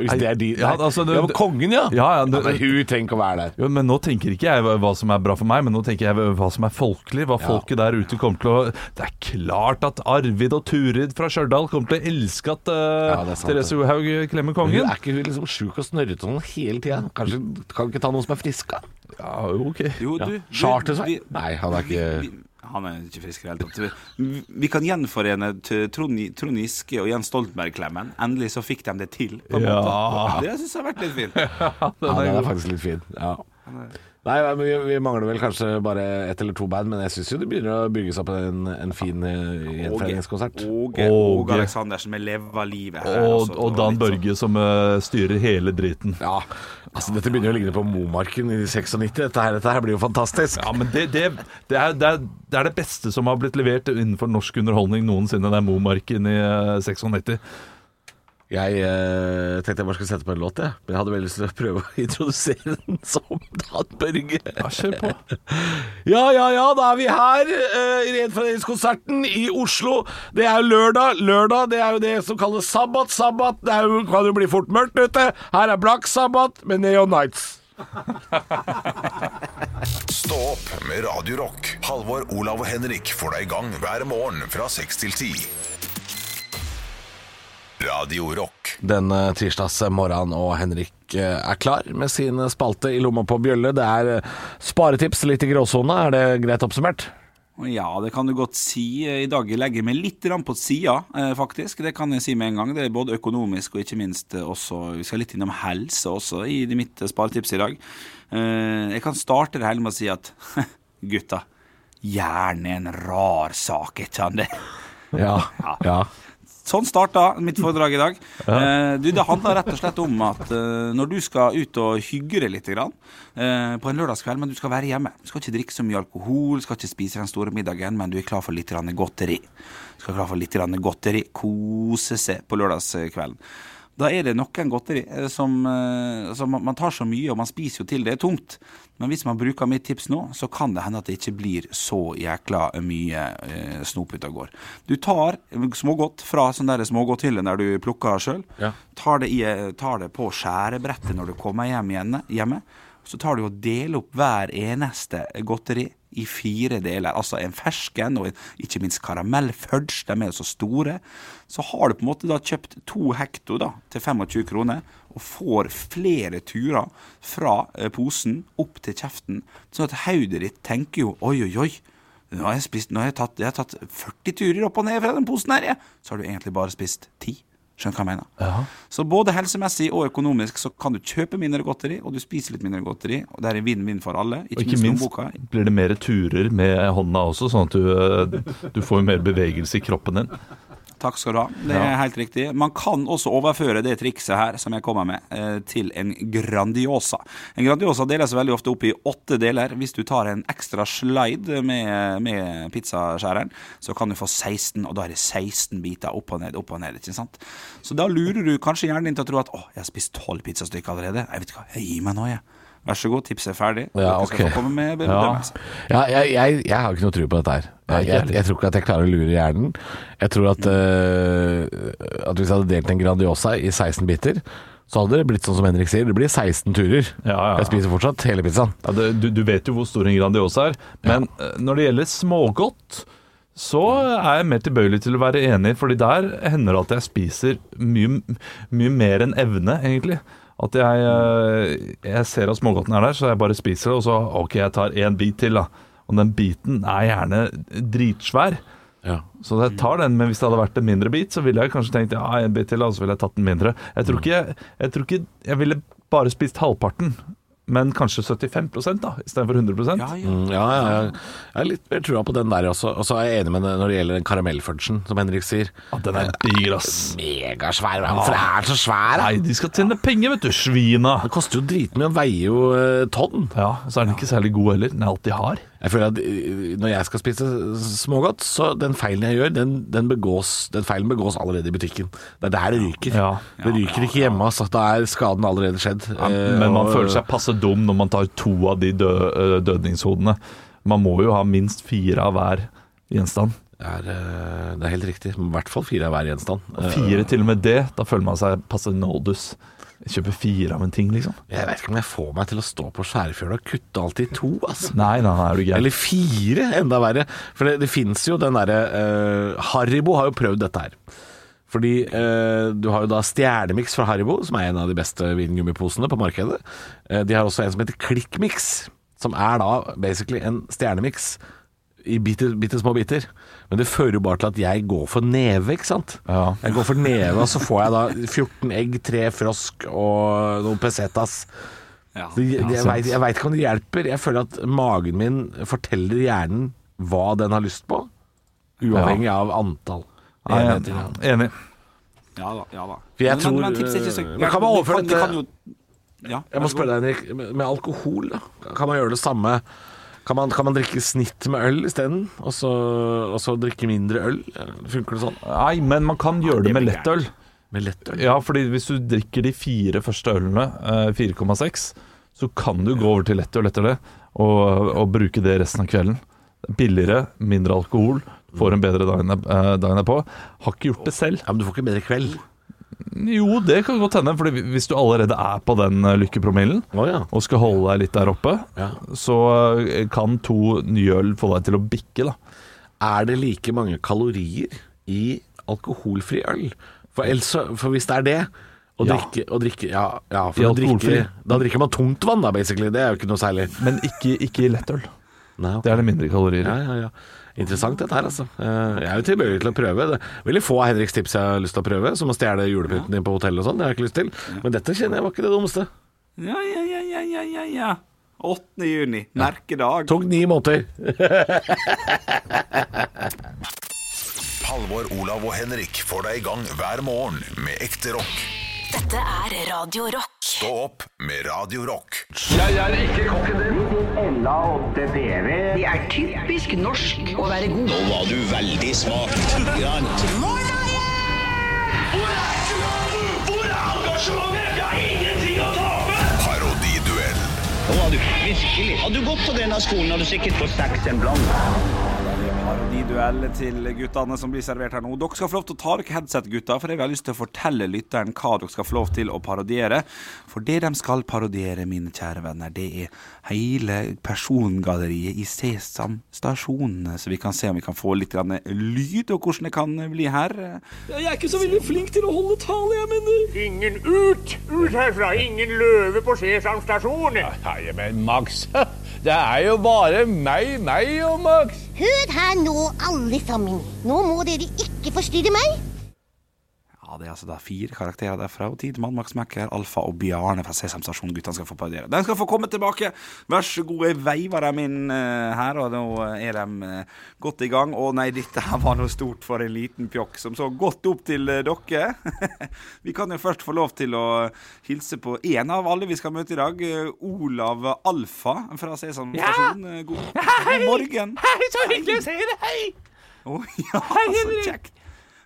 Hvis det er de Ja, altså, det- ja, men kongen, ja! Ja, ja, det- men hun trenger ikke å være der. Jo, men nå tenker ikke jeg hva som er bra for meg, men nå tenker jeg hva som er folkelig. Hva Ja. folket der ute kommer til å Det er klart at Arvid og Turid fra Stjørdal kommer til å elske at eh, Ja, det er sant, Therese det. Johaug klemmer Men kongen. hun er ikke hun liksom sjuk og snørrete sånn hele tida? Kanskje kan vi ikke ta noen som er friska? Ja, jo, ok. Jo, Ja. du, du, Chartersveien? vi- Nei, han er ikke vi, Han er ikke frisk i det hele tatt. Vi, vi kan gjenforene Trond, Trond Giske og Jens Stoltenberg-klemmen. Endelig så fikk de det til, på en Ja. måte. Det syns jeg har vært litt fint. Ja, den er faktisk litt fin. Ja. Nei, men vi, vi mangler vel kanskje bare ett eller to band, men jeg syns jo det begynner å bygge seg opp en, en fin uh, gjenforeningskonsert. Åge, Åge. Aleksandersen med 'Leva livet' her. Og, altså. og Dan sånn- Børge som uh, styrer hele driten. Ja, altså dette begynner jo å ligne på Momarken i 96. Dette her, dette her blir jo fantastisk. Ja, men det, det, det, er, det, er, det er det beste som har blitt levert innenfor norsk underholdning noensinne. Det er Momarken i uh, 96. Jeg eh, tenkte jeg bare skulle sette på en låt, jeg. Men jeg hadde veldig lyst til å prøve å introdusere den som Dan Børge. Ja, kjør på. Ja, ja, ja, da er vi her Eh, i Gjenforeningskonserten i Oslo. Det er jo lørdag. Lørdag det er jo det som kalles sabbat. Sabbat det er jo, kan jo bli fort mørkt ute. Her er Black Sabbat med Neon Nights. Stå opp med Radio Rock. Halvor, Olav og Henrik får deg i gang hver morgen fra 6 til 10. Radio Rock. Denne tirsdagsmorgenen og Henrik eh, er klar med sin spalte i lomma på bjølle. Det er eh, sparetips litt i gråsone. Er det greit oppsummert? Ja, det kan du godt si. I dag legger jeg meg litt på sida, eh, faktisk. Det kan jeg si med en gang. Det er både økonomisk og ikke minst også Vi skal litt innom helse også i mitt sparetips i dag. Eh, Jeg kan starte det hele med å si at gutta, hjernen er en rar sak, ikke sant? Ja. ja. Sånn starta mitt foredrag i dag. Ja. du, det handler rett og slett om at eh, når du skal ut og hygge deg litt grann, eh, på en lørdagskveld, men du skal være hjemme Du skal ikke drikke så mye alkohol, skal ikke spise den store middagen, men du er klar for litt godteri. Du skal klar for litt godteri. Kose seg på lørdagskvelden. Da er det noen godteri eh, som, eh, som man man tar så mye, og man spiser jo til det er tomt. Men hvis man bruker mitt tips nå, så kan det hende at det ikke blir så jækla mye eh, snop ute og går. Du tar smågodt fra sånn smågodthylle der du plukker sjøl. Ja. Tar, tar det på skjærebrettet når du kommer hjem igjen, hjemme. Så tar du og deler opp hver eneste godteri i fire deler. Altså en fersken og ikke minst karamellfudge. De er jo så store. Så har du på en måte da kjøpt to hekto da, til 25 kroner, og får flere turer fra eh, posen opp til kjeften. Sånn at hodet ditt tenker jo oi, oi, oi. Nå har jeg, spist, nå har jeg, tatt, jeg har tatt 40 turer opp og ned fra den posen her, jeg. Så har du egentlig bare spist 10. Skjønner hva jeg mener? Så både helsemessig og økonomisk så kan du kjøpe mindre godteri, og du spiser litt mindre godteri. Og det er vinn-vinn for alle. Og ikke minst minst blir det mer turer med hånda også, sånn at du, eh, du får mer bevegelse i kroppen din. Takk skal du ha. Det er helt riktig. Man kan også overføre det trikset her som jeg kommer med, eh, til en Grandiosa. En Grandiosa deles veldig ofte opp i åtte deler. Hvis du tar en ekstra slide med, med pizzaskjæreren, så kan du få 16, og da er det 16 biter opp og ned, opp og ned. ikke sant? Så da lurer du kanskje hjernen din til å tro at å, jeg har spist tolv pizzastykker allerede. Jeg vet ikke hva, jeg gir meg nå, jeg. Vær så god, tipset er ferdig. Ja, Dere ok. med ja. Ja, jeg, jeg, jeg har ikke noe tro på dette her. Jeg, jeg, jeg tror ikke at jeg klarer å lure hjernen. Jeg tror at, uh, at hvis jeg hadde delt en Grandiosa i 16 biter, så hadde det blitt sånn som Henrik sier, det blir 16 turer. Ja, ja. Jeg spiser fortsatt hele pizzaen. Ja, det, du, du vet jo hvor stor en Grandiosa er, men eh, når det gjelder smågodt, så er jeg mer tilbøyelig til å være enig, fordi der hender det at jeg spiser mye, mye mer enn evne, egentlig. At jeg, eh, jeg ser at smågodten er der, så jeg bare spiser det, og så OK, jeg tar én bit til, da. Og den biten er gjerne dritsvær. Ja. Så jeg tar den, men hvis det hadde vært en mindre bit, så ville jeg kanskje tenkt ja, en bit til, og så ville jeg tatt den mindre. Jeg tror ikke jeg, tror ikke jeg ville bare spist halvparten, men kanskje 75 da, istedenfor 100 Ja, ja. Mm, ja, ja, ja. Jeg er litt mer trua på den der også. Og så er jeg enig med det når det gjelder den karamellfudgen, som Henrik sier. At den er dyr, ass. Megasvær. Hvorfor er den så svær? Nei, de skal tjene penger, vet du, svina. Det koster jo dritmye og veier jo eh, tonn. Ja, så er den ikke særlig god heller. Den er alt de har. Jeg føler at eh, når jeg skal spise smågodt, så den feilen jeg gjør, den, den, begås, den feilen begås allerede i butikken. Det er der det ryker. Ja. Det ryker ikke hjemme, altså. Da er skaden allerede skjedd. Eh, Men man og- føler seg passe dum når man tar to av de dø øh, dødningshodene. Man må jo ha minst fire av hver gjenstand. Det er, eh, det er helt riktig. I hvert fall fire av hver gjenstand. Og Fire til og med det, da føler man seg passe noldus. Kjøpe fire av en ting, liksom. Jeg vet ikke om jeg får meg til å stå på skjærefjøla og kutte alt i to, altså. Nei, nei, nei, er du gæren. Eller fire, enda verre. For det, det fins jo den derre uh, Haribo har jo prøvd dette her. Fordi eh, du har jo da Stjernemix fra Haribo, som er en av de beste vingummiposene på markedet. Eh, de har også en som heter Klikkmix, som er da basically en stjernemix i bitte, bitte små biter. Men det fører jo bare til at jeg går for neve, ikke sant. Ja. Jeg går for neve, og så får jeg da 14 egg, tre frosk og noen pesetas. Ja. det, jeg, vet, ikke om det hjelper. Jeg føler at magen min forteller hjernen hva den har lyst på, uavhengig av antall. Enheter. er Enig. Ja da. ja da For jeg men, tror, men, men tips er ikke så men kan man overføre dette- ja, Jeg må spørre deg, Henrik. Med, med alkohol, da? Kan man gjøre det samme? Kan man, kan man drikke snitt med øl isteden, og, så- og så drikke mindre øl? Funker det sånn? Nei, men man kan gjøre det med lettøl. Med lettøl? Ja, fordi hvis du drikker de fire første ølene, eh, 4,6, så kan du gå over til lettøl etter det, og, og bruke det resten av kvelden. Billigere, mindre alkohol, får en bedre dagen, eh, dagen på. Har ikke gjort det selv. Ja, Men du får ikke bedre kveld? Jo, det kan godt hende, Fordi hvis du allerede er på den eh, lykkepromillen, oh, ja. og skal holde deg litt der oppe, ja. så eh, kan to nye øl få deg til å bikke, da. Er det like mange kalorier i alkoholfri øl? For, else, for hvis det er det å Ja. drikke, å drikke Ja, ja for å alkoholfri. drikke, da drikker man tungt vann, da, basically. Det er jo ikke noe særlig. Men ikke, ikke i lettøl. Nei, okay. Det er det mindre kalorier Ja, ja, ja. Interessant dette her, altså. Eh, Jeg er jo tilbøyelig til å prøve. Det er veldig få av Henriks tips jeg har lyst til å prøve, som å stjele julepynten din på hotellet og sånn. Det har jeg ikke lyst til. Men dette kjenner jeg var ikke det dummeste. Ja, ja, ja, ja, ja, ja, ja. 8. juni, merkedag. Tok ni måneder. Halvor, Olav og Henrik får deg i gang hver morgen med ekte rock. Dette er Radio Rock. Stå opp med Radio Rock. Det er typisk norsk å være god. Nå var du veldig smak. Grant. Hvor er engasjementet? Jeg har ingenting å tape! Parodiduell. Nå var du virkelig. Hadde du gått på denne skolen, hadde du sikkert fått seks en. Parodiduell til guttene som blir servert her nå. Dere skal få lov til å ta dere headset, gutter, for jeg har lyst til å fortelle lytteren hva dere skal få lov til å parodiere. For det de skal parodiere, mine kjære venner, det er hele persongalleriet i Sesam stasjon. Så vi kan se om vi kan få litt lyd, og hvordan det kan bli her. Jeg er ikke så veldig flink til å holde tale, jeg mener. Ingen ut! Ut herfra! Ingen løve på Sesam stasjon! Nei, men Max, det er jo bare meg, meg og Max. Hør her nå, alle sammen. Nå må dere ikke forstyrre meg. Ja, Det er altså da fire karakterer derfra. Og Tidemann, Max Mekker, Alfa og Bjarne fra Sesam stasjon. Guttene skal få parodiere. De skal få komme tilbake. Vær så god. Jeg veiver dem inn eh, her, og nå er de eh, godt i gang. Å nei, dette her var noe stort for en liten pjokk som så godt opp til eh, dere. vi kan jo først få lov til å hilse på én av alle vi skal møte i dag. eh, Olav Alfa fra Sesam stasjon. Ja. God, god morgen. Hei, så hyggelig å se deg. Hei. Å ja, Hei, så kjekt.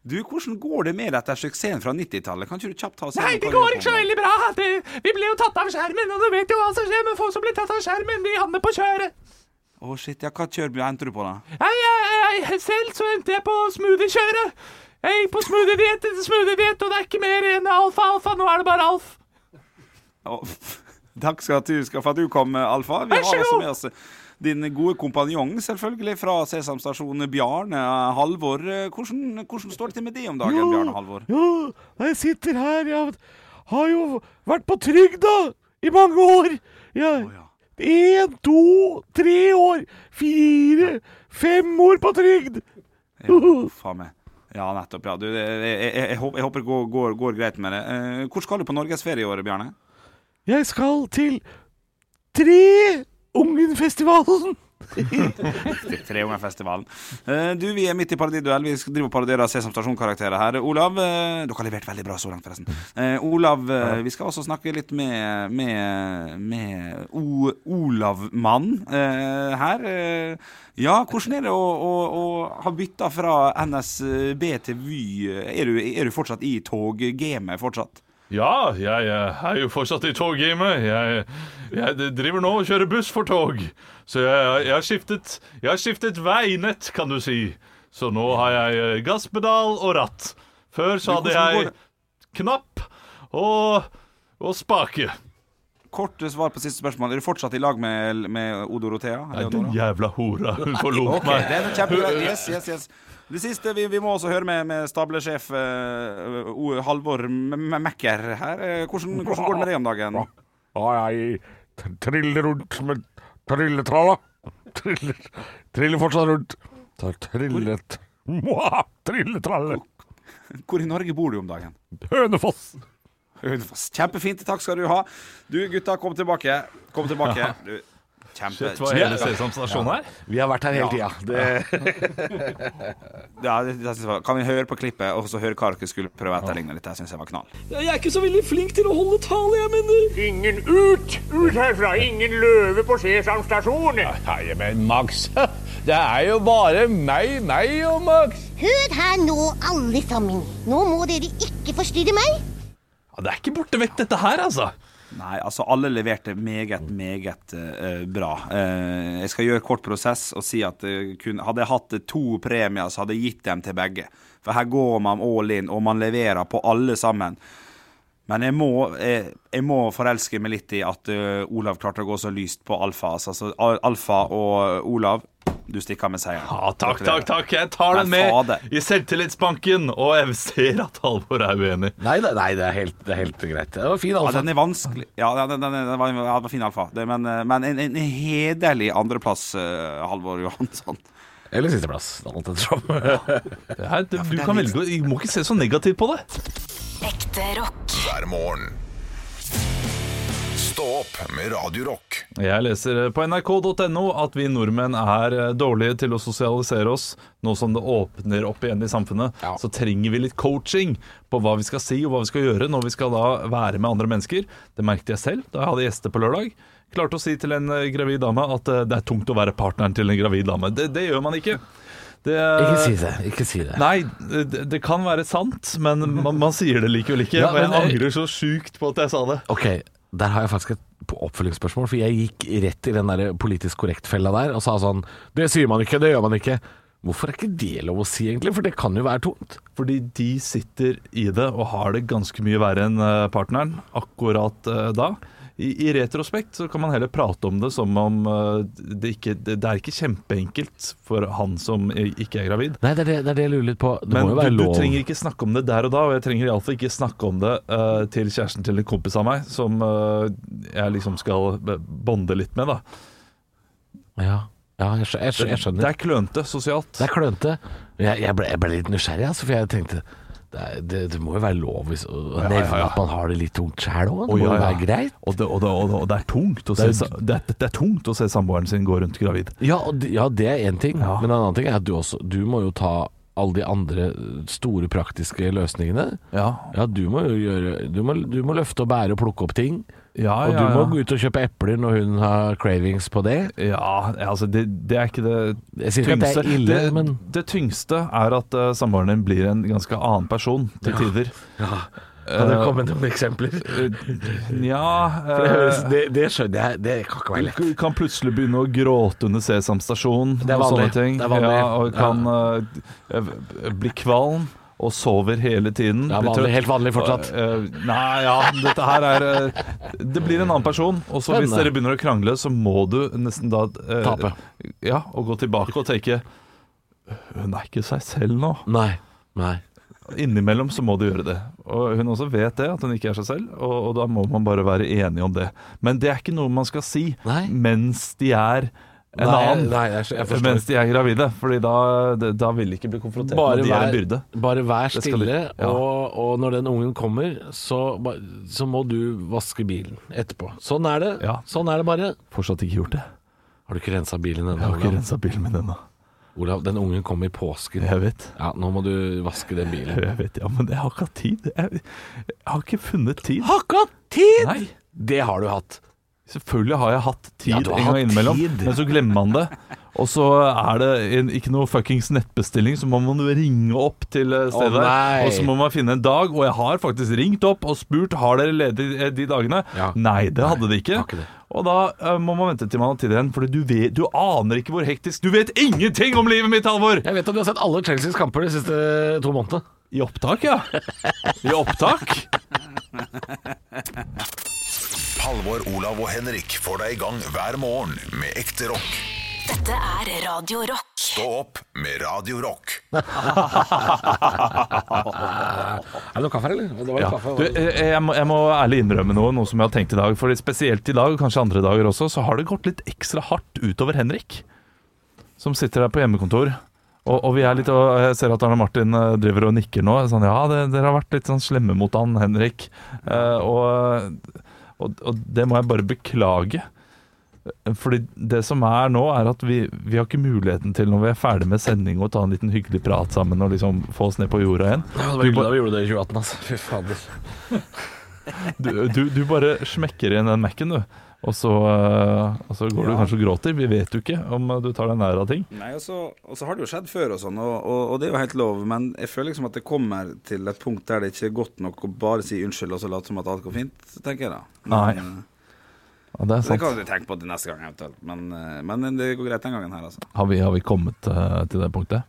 Du, Hvordan går det med dette suksessen fra 90-tallet? Kan ikke du kjapt ta oss Nei, det går ikke så veldig bra. Det, vi ble jo tatt av skjermen, og du vet jo hva som skjer med folk som blir tatt av skjermen. De havner på kjøret. Å shit, ja, Hva kjør endte du på, da? Nei, jeg, jeg, selv så endte jeg på smoothie-kjøret. Jeg gikk på smoothie-diett etter smoothie-diett, og det er ikke mer enn alfa-alfa. Nå er det bare alf. Oh, takk skal du skal for at du kom, Alfa. Vi har også med oss din gode kompanjong, selvfølgelig, fra Sesamstasjonen, Bjarne Halvor. Eh, Hvordan, hvordan står det til med det om dagen, Bjarne Halvor? Ja, jeg sitter her. Jeg har jo vært på trygda i mange år. Jeg, En, to, tre år, fire, fem år på trygd. Ja, faen meg. Ja, nettopp. ja du, jeg, jeg, jeg, jeg håper det går, går, går greit med det. Eh, Hvor skal du på norgesferie i år, Bjarne? Jeg skal til Treungenfestivalen. Til Treungerfestivalen. Eh, du, vi er midt i parodiduell. Vi skal drive og parodierer Sesam Stasjon-karakterer her. Olav eh, Dere har levert veldig bra så langt, forresten. Eh, Olav, vi skal også snakke litt med Med, med Olav Mann eh, her. Ja, hvordan er det å, å, å ha bytta fra NSB til Vy? Er du, er du fortsatt i toggamet fortsatt? Ja, jeg eh, er jo fortsatt i toggamet. Jeg, jeg driver nå og kjører buss for tog. Så jeg, jeg, har skiftet, jeg har skiftet veinett, kan du si. Så nå har jeg eh, gasspedal og ratt. Før så hadde jeg knapp og, og spake. Kort svar på siste spørsmål. Er du fortsatt i lag med, med O Dorothea? Nei, den jævla hora. Hun forlot Ok, meg. det er kjempebra. Yes, yes, yes. Det siste, vi, vi må også høre med, med stablesjef uh, Halvor Mekker her. Eh, Hvordan, hvordan går det med det om dagen? Ja, jeg triller rundt med trilletralla. Triller, triller fortsatt rundt. Trillet Mwah! Trilletralle. Hvor i Norge bor du om dagen? Hønefoss. Kjempefint, takk skal du ha. Du gutta, kom tilbake. Kom tilbake. Du, kjempe... Shit, hva er hele Sesam stasjon her? Vi har vært her hele tida. Det Ja, det, det, jeg var- kan vi høre på klippet, og så høre hva dere skulle prøve å etterligne litt? Det syns jeg var knall. Jeg er ikke så veldig flink til å holde tale, jeg mener. Ingen ut! Ut herfra! Ingen løve på Sesam stasjon! Nei, men Max, det er jo bare meg, meg og Max. Hør her nå, alle sammen. Nå må dere ikke forstyrre meg. Ja, det er ikke borte vekk, dette her, altså. Nei, altså alle leverte meget, meget uh, bra. Uh, jeg skal gjøre kort prosess og si at uh, kun, hadde jeg hatt to premier, så hadde jeg gitt dem til begge. For her går man all in, og man leverer på alle sammen. Men jeg må, jeg, jeg må forelske meg litt i at uh, Olav klarte å gå så lyst på Alfa. Altså, så Alfa og Olav, du stikker med seieren. Ja, takk, takk, takk. Jeg tar den med fader. i selvtillitsbanken, og jeg ser at Halvor er uenig. Nei, nei, nei det, er helt, det er helt greit. Det var fin, Ja, altså. den er vanskelig. Ja, den, den, den, var, ja, den var fin, Alfa. Det, men, eh, men en, en hederlig andreplass, uh, Halvor Johansson. Eller sisteplass, alt ettersom. Det her, det, du det kan velge Du må ikke se så negativt på det. Ekte rock. hver morgen. Stå opp med Radio Rock. Jeg leser på nrk.no at vi nordmenn er eh, dårlige til å sosialisere oss. Nå som det åpner opp igjen i samfunnet, Ja. så trenger vi litt coaching på hva vi skal si og hva vi skal gjøre når vi skal da være med andre mennesker. Det merket jeg selv da jeg hadde gjester på lørdag. Klarte å si til en eh, gravid dame at eh, det er tungt å være partneren til en gravid dame. Det, det gjør man ikke. Det, Ikke si det. Ikke si det. Nei, det, det kan være sant, men man, man sier det likevel ikke. Ja, og jeg angrer så sjukt på at jeg sa det. Ok, der har jeg faktisk et oppfølgingsspørsmål, for jeg gikk rett i den der politisk korrekt-fella der og sa sånn Det sier man ikke, det gjør man ikke. Hvorfor er ikke det lov å si, egentlig? For det kan jo være tungt. Fordi de sitter i det og har det ganske mye verre enn eh, partneren akkurat eh, da. I, I retrospekt så kan man heller prate om det som om eh, det ikke Det, det er ikke kjempeenkelt for han som ikke er gravid. Nei, det er det, det, er det jeg lurer litt på. Det Men må jo du, være du lov. trenger ikke snakke om det der og da, og jeg trenger iallfall ikke snakke om det uh, til kjæresten til en kompis av meg, som uh, jeg liksom skal bonde litt med, da. Ja, ja jeg skjønner. Det er klønete sosialt. Det er klønete. Jeg, jeg, ble, jeg ble litt nysgjerrig, altså, for jeg tenkte det, er, det, det må jo være lov hvis, å Ja, ja, nevne ja. at man har det litt tungt sjæl òg. Det må jo ja. være greit. Og det, og, det, og, er tungt å se, er- tungt å se samboeren sin gå rundt gravid. Ja, det- ja det er én ting. Ja. Men en annen ting er at du også Du må jo ta alle de andre store praktiske løsningene. Ja, Ja, du må jo gjøre Du må, du må løfte og bære og plukke opp ting. Ja, Og ja, du må ja. gå ut og kjøpe epler når hun har cravings på det. Ja, altså det, det er ikke det at det er ille, det, men det tyngste er at uh, samboeren din blir en ganske annen person til tider. Ja. Kan det komme noen eksempler? Ja For det, eh, det, skjønner jeg. Det kan ikke være lett. du kan plutselig begynne å gråte under Sesam stasjon Det er og vanlig. vanlig. Ja, og kan eh, bli kvalm og sover hele tiden. Ja, er vanlig, helt vanlig fortsatt. Eh, nei, ja, dette her er eh, Det blir en annen person. Og så hvis dere begynner å krangle, så må du nesten da eh, Tape. Ja, og gå tilbake og tenke Hun er ikke seg selv nå. Nei. Nei. Innimellom så må du gjøre det. Og hun også vet det, at hun ikke er seg selv, og, og da må man bare være enig om det. Men det er ikke noe man skal si Nei. mens de er en Nei, annen. nei, jeg, jeg mens de er gravide, Fordi da, da vil de ikke bli konfrontert Bare med de er en vær, byrde. bare vær stille, de- ja. og, og når den ungen kommer, så, så må du vaske bilen etterpå. Sånn er det. Ja. Sånn er det bare. Fortsatt ikke gjort det. Har du ikke rensa bilen ennå? Jeg har ikke rensa bilen min ennå. Olav, den ungen kom i påsken. Jeg vet. Ja, nå må du vaske den bilen. Jeg vet, ja, men jeg har ikke hatt tid. Jeg, jeg har ikke funnet tid. Har ikke hatt tid! Nei. Det har du hatt. Selvfølgelig har jeg hatt tid Ja, en gang innimellom, tid. men så glemmer man det. Og så er det en, ikke noe fuckings nettbestilling, så må man ringe opp til eh, stedet. Oh, og så må man finne en dag, og jeg har faktisk ringt opp og spurt har dere ledig eh, de dagene. Ja. Nei, det hadde de ikke. ikke det. Og da uh, må man vente til man har tid igjen, for du, vet, du aner ikke hvor hektisk Du vet ingenting om livet mitt, Halvor! Jeg vet at du har sett alle Chelseas kamper de siste to månedene. I opptak, ja. I opptak. Halvor, Olav og Henrik får deg i gang hver morgen med ekte rock. Dette er Radio Rock. Stå opp med Radio Rock. Er det noe kaffe eller? Det var litt Ja. kaffe. Du, eh, jeg, må, jeg må ærlig innrømme noe, noe som jeg har tenkt i dag. For spesielt i dag, og kanskje andre dager også, så har det gått litt ekstra hardt utover Henrik. Som sitter der på hjemmekontor. Og, og vi er litt, og jeg ser at Arne Martin eh, driver og nikker nå. Sånn, ja, det, dere har vært litt sånn slemme mot han, Henrik. Eh, og, og, og det må jeg bare beklage. Fordi det som er nå, er at vi, vi har ikke muligheten til, når vi er ferdig med sending, å ta en liten hyggelig prat sammen og liksom få oss ned på jorda igjen. Ja, det var hyggelig da vi gjorde det i 2018, altså. Fy fader. Du, du, du bare smekker inn den Mac-en, du. Og så, eh, og så går du kanskje og gråter. Vi vet jo ikke om du tar deg nær av ting. Nei, og så, og så har det jo skjedd før, og sånn, og, og, og det er jo helt lov. Men jeg føler liksom at det kommer til et punkt der det ikke er godt nok å bare si unnskyld og så late som at alt går fint, tenker jeg da. Men, Nei. eh, Ja, det er Det kan du tenke på til neste gang eventuelt, men, eh, men det går greit den gangen her, altså. Har vi, har vi kommet uh, til det punktet?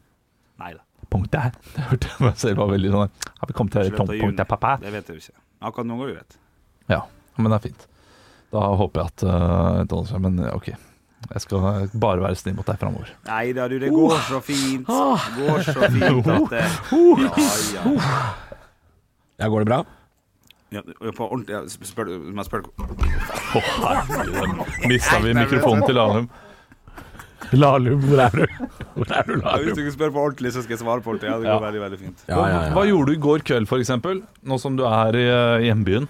Nei da. Punktet her? Jeg meg selv var veldig sånn Har vi kommet til det punktet, pappa? Det vet jeg jo ikke. Akkurat nå går det greit. Ja, men det er fint. Da håper jeg at uh, det holder seg. Men eh, OK. Jeg skal bare være snill mot deg framover. Nei da, du, det går så fint. Det går så fint at det Ja, ja. Ja, går det bra? ja på ordentlig ja, spør, du- herregud. Mista vi mikrofonen til Lahlum? Lahlum, hvor er du? Hvor er du, Lahlum? Hvis du ikke spør på ordentlig, så skal jeg svare på ordentlig. Ja, det går Ja. veldig, veldig fint. Ja, ja, Hva ja. gjorde du i går kveld, f.eks.? Nå som du er i eh, hjembyen.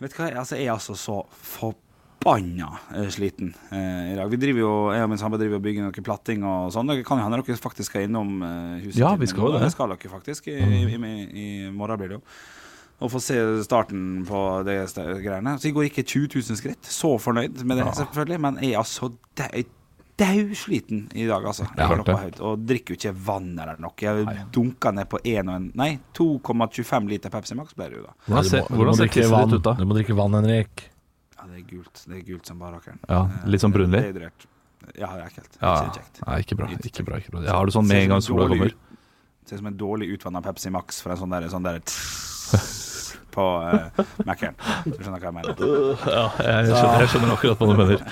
Vet du hva, altså, jeg er altså så forbanna eh, sliten eh, i dag. Vi driver jo, Jeg og min samboer driver og bygger noe platting og sånn. Det kan jo hende dere faktisk skal innom eh, huset. Ja, vi skal jo det. Det skal dere faktisk. I, i, i, i morgen blir det jo. Og få se starten på det greiene. Så i går gikk jeg 20 000 skritt. Så fornøyd med det, selvfølgelig. Men jeg er altså dau- dausliten i dag, altså. Jeg har hørt det. høyt Og drikker jo ikke vann eller noe. Jeg dunka ned på 1 og en Nei, 2,25 liter Pepsi Max ble det jo da. Hvordan du ser, må, du hvordan må ser drikke vann. ditt ut, da? Du må drikke vann, Henrik. Ja, det er gult. Det er gult som bare rakkeren. Ja, litt sånn brunlig? Dehydrert. Ja, det er ekkelt. Ja, Ikke ikke bra. Ikke bra, ikke bra. Har du sånn med en gang sola kommer. Ser ut som en dårlig utvanna Pepsi Max fra en sånn der, sånn der på uh, Mac-en. Du skjønner hva jeg mener? Ja, jeg skjønner, jeg skjønner akkurat hva du mener.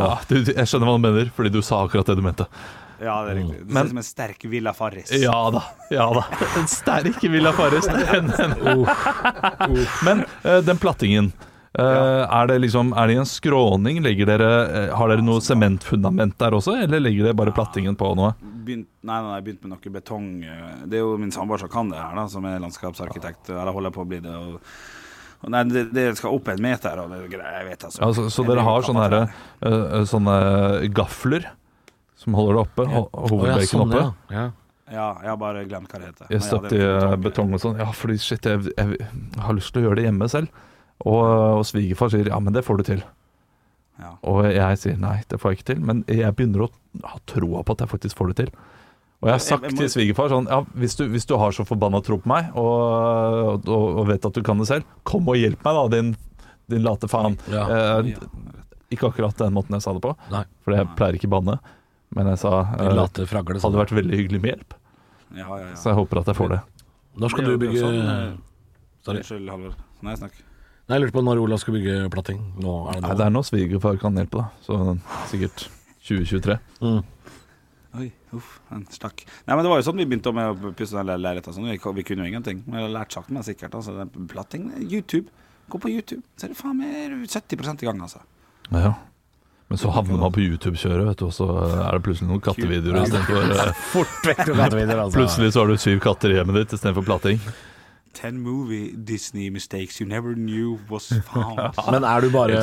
Ja, du, jeg skjønner hva du mener, fordi du sa akkurat det du mente. Ja, det er riktig. Du ser ut som en sterk Villa Farris. Ja da. ja da En sterk Villa Farris. Den- den- Men uh, den plattingen eh, Er det liksom Er det i en skråning? Legger dere, eh, har dere noe sementfundament der også, eller legger dere bare plattingen på noe? Begynt, nei, nei, jeg begynte med noe betong. eh, Det er jo min samboer som kan det her, da, som er landskapsarkitekt. Eller holder på å bli det. Og, og nei, det, det skal opp en meter, og det greier, jeg vet altså. Ja, så, så dere har sånne, her, uh, sånne gafler som holder det oppe? ho- oh, ja, sånn, oppe? ja. ja. Ja, jeg har bare glemt hva det heter. Jeg ja, i betong. betong og sånn. Ja, fordi shit, jeg, jeg har lyst til å gjøre det hjemme selv. Og, og svigerfar sier ja, men det får du til. Ja. Og jeg sier nei, det får jeg ikke til. Men jeg begynner å ha troa på at jeg faktisk får det til. Og jeg har sagt jeg må- til svigerfar sånn ja, hvis du, hvis du har så forbanna tro på meg, og, og, og vet at du kan det selv, kom og hjelp meg, da, din, din late faen. Ja. Eh, ikke akkurat den måten jeg sa det på, Nei. for jeg pleier ikke banne. Men jeg sa eh, late fragle. hadde vært veldig hyggelig med hjelp. Ja, ja, ja. Så jeg håper at jeg får det. Når skal du bygge sånn, eh, Sorry. Unnskyld, Halvor. Nei, snakk. Nei, Jeg lurte på når Olav skal bygge platting. Nå er det Nei, nå. det er nå svigerfar kan hjelpe, da. Så sikkert 2023. Oi, uff, en stakk. Nei, men det var jo sånn vi begynte med å pusse den le- leiligheten. Sånn. Vi, vi kunne jo ingenting. Men jeg har lært sakte, men sikkert. Altså, platting, YouTube. Gå på YouTube, så er det faen meg 70% i gang, altså. Ja. Men så havner man på YouTube-kjøret, vet du, og så er det plutselig noen kattevideoer istedenfor eh, Fort vekk noen kattevideoer, altså. Plutselig så har du syv katter i hjemmet ditt istedenfor platting. Ten movie Disney mistakes you never knew was found. Men er du bare,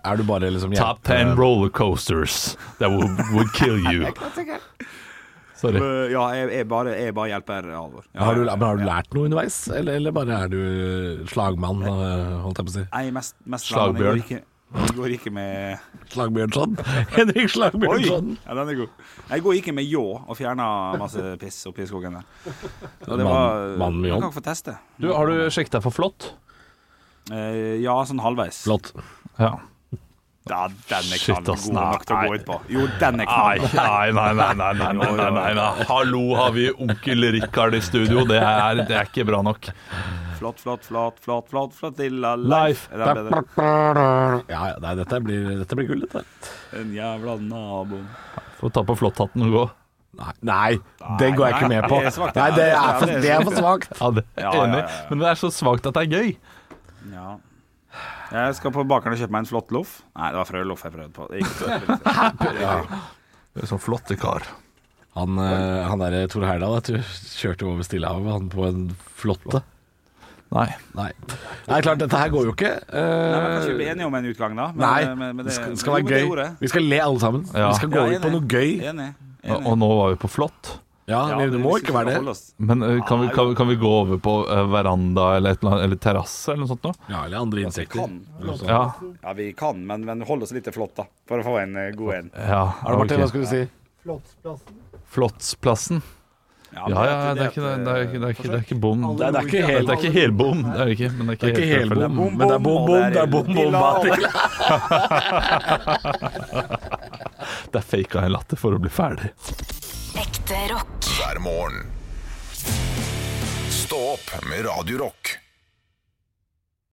er du bare liksom Top ten roller coasters that would, would kill you. Sorry. Ja, jeg, jeg, bare, jeg bare hjelper Halvor. Ja, Har har du lært noe underveis, eller, eller bare er du slagmann, eh, holdt jeg på å si? Er mest, mest Slagbjørn. Jeg går ikke med Slagbjørnson? Henrik Slagbjørnson. Ja, den er god. Jeg går ikke med ljå og fjerner masse piss oppi skogen der. Og det var mann med ljå. Jeg kan få teste. Du, har du sjekket deg for flott? Eh, ja, sånn halvveis. Flott. Ja. Ja, den er Shit, knall ass, god nei. nok til å gå ut på. Jo, den er Nei, knall. nei, nei, nei, nei, nei, nei, nei, nei, nei. Hallo, har vi onkel Rikard i studio? Det er, det er ikke bra nok. Flott, flott, flott, flott, flott, flotilla Life. life. Er bedre? Ja, ja, nei, dette blir, dette blir gull, dette. En jævla nabo. Få ta på flotthatten og gå. Nei, nei, det går jeg ikke med på. det er Nei, det er for, det er for svakt. Ja, det er Ja, ja, enig. ja, ja. Men det er så svakt at det er gøy. Ja. Jeg skal på bakeren og kjøpe meg en flott loff. Nei, det var frøloff jeg prøvde på. Det gikk ikke. Du er sånn flotte kar. Han, eh, han der Tor Heyerdahl du, kjørte over Stillehavet han på en flotte. Nei. Nei. Nei, klart, dette her går jo ikke. Uh, Nei, men Kanskje vi blir enige om en utgang, da? Men, Nei, men, men det det, skal, skal være gøy. gjorde. Vi skal le alle sammen. Ja. Vi skal gå Ja, ut på noe gøy. Enig. Enig. og nå var vi på flott. Ja, Ja, det, det må ikke være det. Men uh, kan vi, kan, kan vi gå over på uh, veranda eller, eller, eller terrasse eller noe sånt nå? Ja, eller andre insekter. kan. Ja. Ja, vi kan, men, men hold oss litt til flott, da. For å få en eh, god en. ja Arne Martin, hva skulle du si? Flottsplassen. Ja, ja, det er ikke det. Det er ikke, det er ikke, det er ikke bom. Det er- er ikke helt- Det er ikke helbom. Det er det ikke, men det er Det er ikke, ikke helt bom. helbom, men det er bom-bom. Det er bom-bom. Det er faka en latter for å bli ferdig. Ekte rock. hver morgen. Stå opp med Radio Rock.